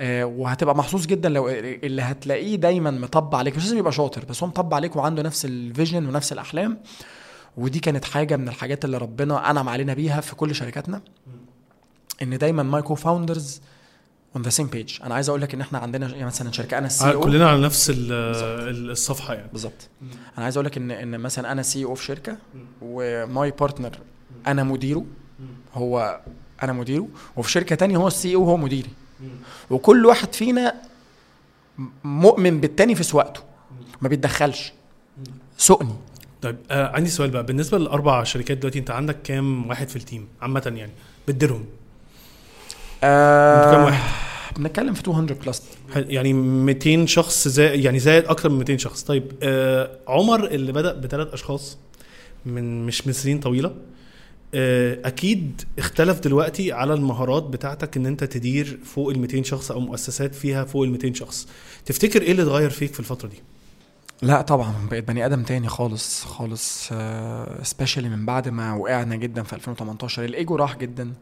آه وهتبقى محظوظ جدا لو اللي هتلاقيه دايما مطبع عليك. مش لازم يبقى شاطر بس هو مطبع عليك وعنده نفس ال vision ونفس الأحلام. ودي كانت حاجة من الحاجات اللي ربنا أنعم علينا بيها في كل شركاتنا إن دايما my co-founders on the same page أنا عايز أقول لك إن إحنا عندنا يعني مثلا شركة أنا C آه، O كلنا على نفس ال- ال- الصفحة يعني. بالظبط. أنا عايز أقول لك ان إن مثلا أنا CEO في شركة و my partner أنا مديره هو أنا مديره وفي شركة تانية هو ال CEO هو مديري. وكل واحد فينا مؤمن بالتاني في سواقته. ما بيتدخلش. سوقني. طيب آه عندي سؤال بقى. بالنسبة للأربع شركات دلوقتي أنت عندك كام واحد في ال team عامة يعني؟ بتديرهم. أنتوا كام آه واحد؟ بنتكلم في 200 plus يعني 200 شخص زي يعني زائد أكتر من 200 شخص. طيب آه عمر اللي بدأ بثلاث أشخاص من مش من سنين طويلة آه أكيد اختلف دلوقتي على المهارات بتاعتك إن أنت تدير فوق ال 200 شخص أو مؤسسات فيها فوق ال 200 شخص. تفتكر إيه اللي اتغير فيك في الفترة دي؟ لا طبعا بقيت بني آدم تاني خالص خالص سبيشالي من بعد ما وقعنا جدا في 2018 الإيجو راح جدا.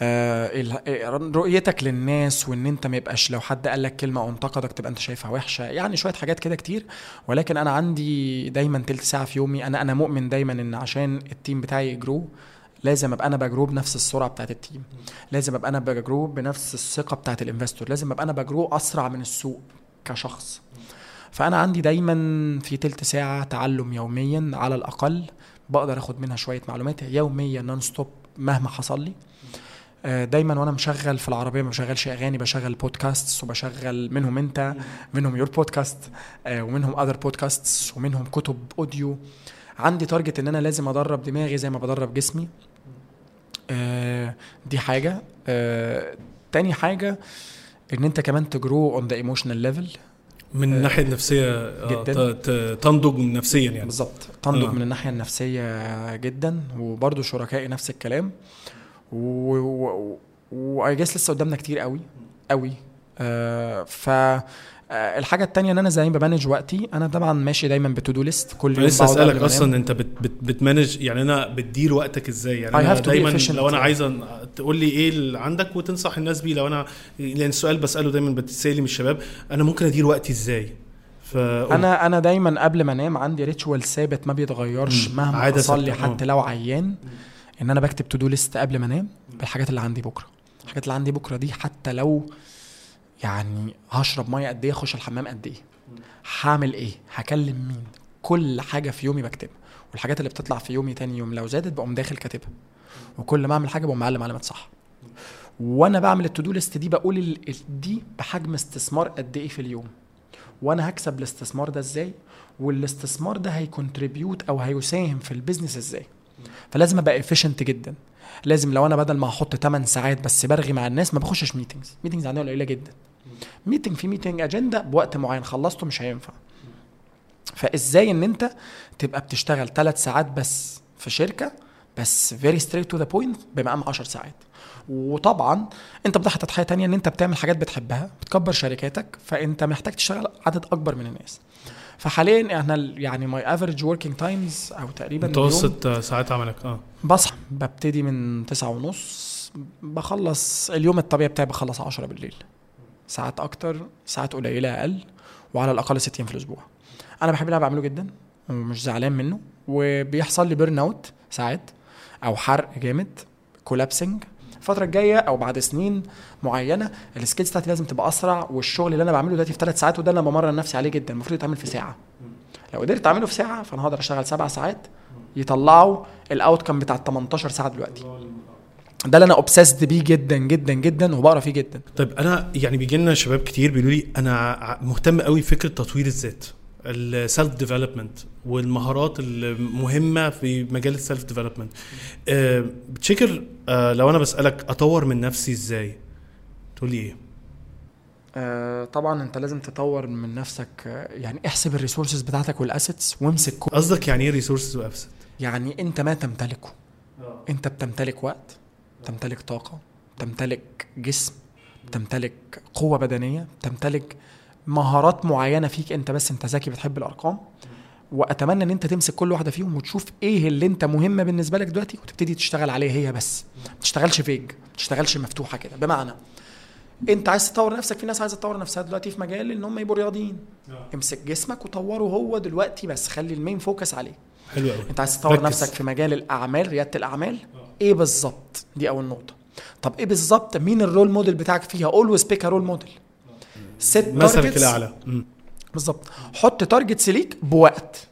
آه آه، رؤيتك للناس وإن أنت ما يبقاش لو حد قال لك كلمة أو انتقدك تبقى أنت شايفها وحشة. يعني شوية حاجات كده كتير. ولكن أنا عندي دايما تلت ساعة في يومي. أنا أنا مؤمن دايما إن عشان ال team بتاعي ي grow لازم أبقى أنا ب grow بنفس السرعة بتاعت ال team. لازم أبقى أنا ب grow بنفس الثقة بتاعت ال investor لازم أبقى أنا ب grow أسرع من السوق كشخص. فأنا عندي دايما في تلت ساعة تعلم يوميا على الأقل بقدر آخد منها شوية معلومات يوميا non-stop مهما حصل لي. آه، دايما وأنا مشغل في العربية ما بشغلش أغاني بشغل بودكاست وبشغل منهم أنت منهم your podcast آه، ومنهم other podcast ومنهم كتب audio عندي target إن أنا لازم أدرب دماغي زي ما بدرب جسمي. آه، دي حاجة. تاني حاجة إن أنت كمان ت grow on the emotional level من الناحيه الناحيه النفسيه آه، جداً. تنضج نفسيا يعني بالظبط تنضج آه. من الناحية النفسية جدا وبرضه شركائي نفس الكلام و و I guess لسه قدامنا كتير قوي قوي آه ف آه، الحاجة التانية إن أنا زي ما ب manage وقتي أنا طبعا ماشي دايما ب to-do list كل يوم لسه أسألك. أصلا أنت بت بت بت manage يعني أنا بتدير وقتك إزاي يعني I أنا دايما. لو أنا عايز تقول لي إيه اللي عندك وتنصح الناس بيه لو أنا لأن السؤال بسأله دايما بتسألي من الشباب أنا ممكن أدير وقتي إزاي أنا أنا دايما قبل ما أنام عندي ritual ثابت ما بيتغيرش مم. مهما عادة حصل لي ثابتة، حتى لو عيان إن أنا بكتب to-do list قبل ما أنام بالحاجات اللي عندي بكرة الحاجات اللي عندي بكرة دي حتى لو يعني هشرب مية قد إيه أخش الحمام قد إيه. هعمل إيه؟ هكلم مين؟ كل حاجة في يومي بكتبها. والحاجات اللي بتطلع في يومي تاني يوم لو زادت بقوم داخل كاتبها. وكل ما أعمل حاجة بقوم معلم علامات صح. وأنا بعمل ال to-do list دي بقول دي بحجم استثمار قد إيه في اليوم. وأنا هكسب الاستثمار ده إزاي؟ والاستثمار ده هي contribute أو هيساهم في ال business إزاي؟ فلازم أبقى efficient جدا. لازم لو أنا بدل ما أحط 8 ساعات بس برغي مع الناس ما بخشش meetings meetings عندنا قليلة جدا. meeting في meeting اجنده بوقت معين. خلصته مش هينفع. فإزاي إن أنت تبقى بتشتغل 3 ساعات بس في شركة؟ بس very straight to the point بمقام 10 ساعات. وطبعا أنت بتضحي تضحيه تانية إن أنت بتعمل حاجات بتحبها بتكبر شركاتك فأنت محتاج تشتغل عدد أكبر من الناس. فحاليا إحنا يعني my average working times أو تقريبا متوسط ساعات عملك آه. بصحى ببتدي من تسعة ونص بخلص اليوم الطبيعي بتاعي بخلص عشرة بالليل. ساعات أكتر ساعات قليلة أقل وعلى الأقل ست أيام في الأسبوع. أنا بحب اللي بعمله جدا ومش زعلان منه وبيحصل لي burnout ساعات أو حرق جامد collapsing الفترة الجاية أو بعد سنين معينة ال skills بتاعتي لازم تبقى أسرع والشغل اللي أنا بعمله دلوقتي في ثلاث ساعات وده أنا بمرن نفسي عليه جدا. المفروض يتعمل في ساعة. لو قدرت أعمله في ساعة فأنا هقدر أشتغل سبع ساعات يطلعوا ال outcome بتاع 18 ساعة دلوقتي. ده اللي أنا obsessed بيه جدا جدا جدا وبقرأ فيه جدا. طيب أنا يعني بيجي لنا شباب كتير بيقولوا لي أنا مهتم قوي بفكرة تطوير الذات ال self-development والمهارات المهمة في مجال ال self-development بتشكر آه، لو أنا بسألك أطور من نفسي إزاي؟ تقول لي إيه؟ آه طبعا أنت لازم تطور من نفسك آه، يعني احسب ال resources بتاعتك وال assets وامسك قصدك يعني إيه resources وابسط يعني أنت ما تمتلكه. أنت بتمتلك وقت. بتمتلك طاقة بتمتلك جسم بتمتلك قوة بدنية بتمتلك مهارات معينة فيك أنت بس أنت ذكي بتحب الأرقام. وأتمنى إن أنت تمسك كل واحدة فيهم وتشوف إيه اللي أنت مهمة بالنسبة لك دلوقتي وتبتدي تشتغل عليه هي بس. ما تشتغلش vague ما تشتغلش مفتوحة كده. بمعنى أنت عايز تطور نفسك في ناس عايزة تطور نفسها دلوقتي في مجال إن هم يبقوا رياضيين. امسك جسمك وطوره هو دلوقتي بس خلي ال main focus عليه. حلو قوي. انت عايز تطور ركز. نفسك في مجال الأعمال ريادة الأعمال؟ إيه بالظبط؟ دي أول نقطة. طب إيه بالظبط؟ مين ال role model بتاعك فيها؟ always pick role model ست مثلك. الأعلى. بالظبط. حط تارجتس ليك بوقت.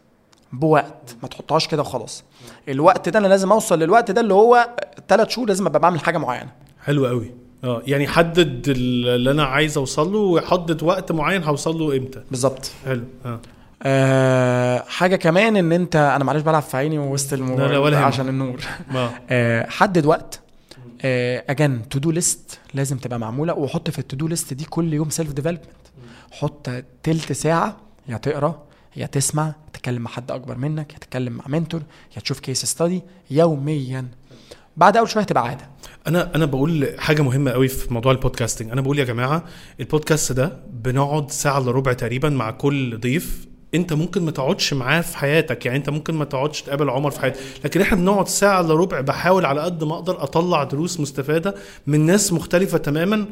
بوقت. ما تحطهاش كده وخلاص. الوقت ده أنا لازم أوصل للوقت ده اللي هو ثلاث شهور لازم أبقى بعمل حاجة معينة. حلو قوي. آه يعني حدد اللي أنا عايز اوصل له وحدد وقت معين هوصل له إمتى. بالظبط. حلو. آه. أه حاجة كمان إن أنت أنا معلش بلعب في عيني وسط الموبايل لا لا ولا يهمك. عشان النور. أه حدد وقت. again to-do list لازم تبقى معمولة وحط في ال to-do list دي كل يوم self development حط تلت ساعة يا تقرأ يا تسمع تتكلم مع حد أكبر منك يا تتكلم مع mentor يا تشوف case study يوميا. بعد أول شوية تبقى عادة. أنا أنا بقول حاجة مهمة قوي في موضوع ال podcasting أنا بقول يا جماعة البودكاست ده بنقعد ساعة إلا ربع تقريبا مع كل ضيف انت ممكن ما تقعدش معاه في حياتك يعني انت ممكن ما تقعدش تقابل عمر في حياتك. لكن إحنا بنقعد ساعة إلا ربع بحاول على قد ما أقدر أطلع دروس مستفادة من ناس مختلفة تماما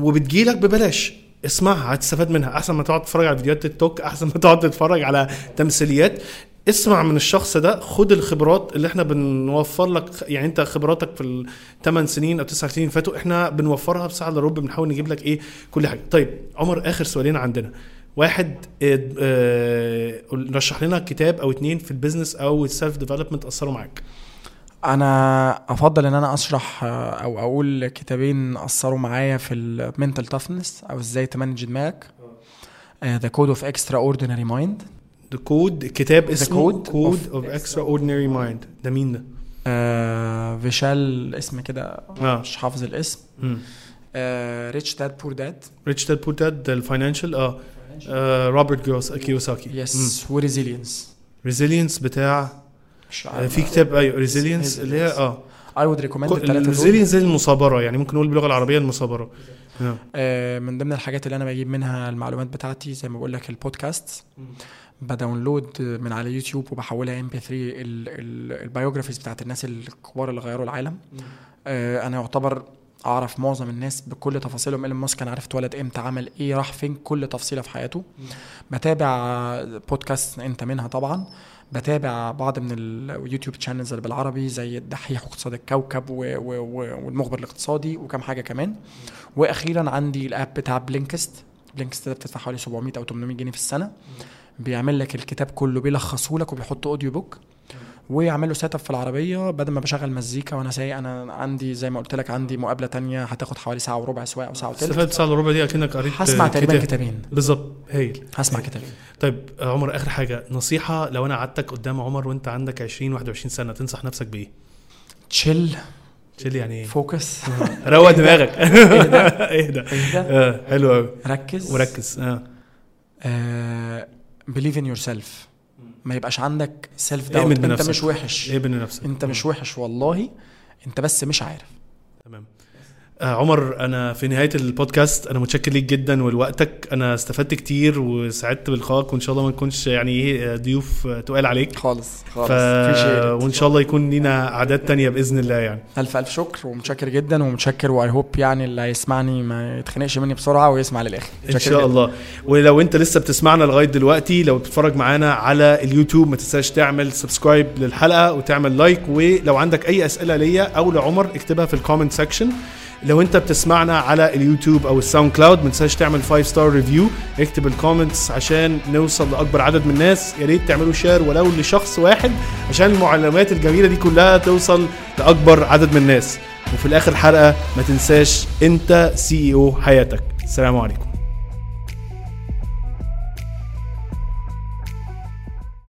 وبتجيلك ببلاش. اسمعها هتستفاد منها. أحسن ما تقعد تتفرج على فيديوهات تيك توك أحسن ما تقعد تتفرج على تمثيليات. اسمع من الشخص ده خد الخبرات اللي إحنا بنوفر لك. يعني انت خبراتك في الثمان سنين أو تسع سنين فاتوا إحنا بنوفرها بساعة إلا ربع بنحاول نجيب لك إيه؟ كل حاجة. طيب عمر آخر سؤالين عندنا. واحد آه، آه، رشح لنا كتاب أو اتنين في ال business أو ال self development أثروا معاك. أنا أفضل إن أنا أشرح آه، أو أقول كتابين أثروا معايا في ال mental toughness أو إزاي ت manage دماغك. The Code of Extraordinary Mind The Code كتاب اسمه Code of Extraordinary Mind ده مين ده؟ فيشال اسم كده آه. مش حافظ الاسم. Rich Dad Poor Dad Rich Dad Poor Dad ال financial آه آه، روبرت كيوساكي yes و Resilience Resilience بتاع آه، في كتاب أيوه Resilience اللي هي آه. I would recommend الثلاثه دول. Resilience زي المصابرة يعني ممكن نقول باللغة العربية المصابرة. آه. آه، من ضمن الحاجات اللي أنا بجيب منها المعلومات بتاعتي زي ما بقول لك البودكاست ب download من على يوتيوب وبحولها MP 3 ال biographies بتاعت الناس الكبار اللي غيروا العالم. آه، أنا يعتبر أعرف معظم الناس بكل تفاصيلهم. إيلون ماسك أنا عرفت اتولد إمتى عمل إيه راح فين كل تفصيلة في حياته. بتابع بودكاست أنت منها طبعا. بتابع بعض من ال YouTube channels اللي بالعربي زي الدحيح واقتصاد الكوكب و- و- و- والمخبر الاقتصادي وكم حاجة كمان. وأخيرا عندي ال app بتاع Blinkist Blinkist ده بتدفع حوالي 700 أو 800 جنيه في السنة. بيعمل لك الكتاب كله بيلخصه لك وبيحط audio book ويعمل له set up في العربية. بدل ما بشغل مزيكا وأنا سايق أنا عندي زي ما قلت لك عندي مقابلة تانية هتاخد حوالي ساعة وربع سواقة أو ساعه وتلت. استفدت ساعة الا ربع دي أكنك قريت هسمع تقريبا كتاب. كتابين. بالظبط. هايل. هسمع كتابين. طيب عمر آخر حاجة. نصيحة لو أنا قعدتك قدام عمر وأنت عندك 20 21 سنة تنصح نفسك بإيه؟ تشيل تشيل يعني إيه؟ focus روق دماغك. اهدى اهدى آه حلو قوي ركز. وركز. آه. believe in yourself ما يبقاش عندك self doubt انت بنفسك. مش وحش. إيه نفسك انت مش وحش والله. انت بس مش عارف. تمام. عمر أنا في نهاية البودكاست أنا متشكر ليك جدا ولوقتك. أنا استفدت كتير وسعدت بلقائك وإن شاء الله ما نكونش يعني إيه آه، ضيوف آه، تقال عليك. خالص ف... خالص وإن شاء الله يكون لينا أعداد تانية بإذن الله يعني. ألف ألف شكر ومتشكر جدا ومتشكر و I hope يعني اللي هيسمعني ما يتخنقش مني بسرعة ويسمع للآخر. إن شاء جداً. الله. ولو أنت لسه بتسمعنا لغاية دلوقتي لو بتتفرج معانا على اليوتيوب ما تنساش تعمل subscribe للحلقة وتعمل like ولو عندك أي أسئلة ليا أو لعمر اكتبها في ال comment section لو انت بتسمعنا على اليوتيوب أو ال SoundCloud ما تنساش تعمل 5 star review اكتب ال comments عشان نوصل لأكبر عدد من الناس. يا ريت تعملوا share ولو لشخص واحد عشان المعلومات الجميلة دي كلها توصل لأكبر عدد من الناس. وفي الآخر حلقه ما تنساش انت سي أو حياتك. السلام عليكم.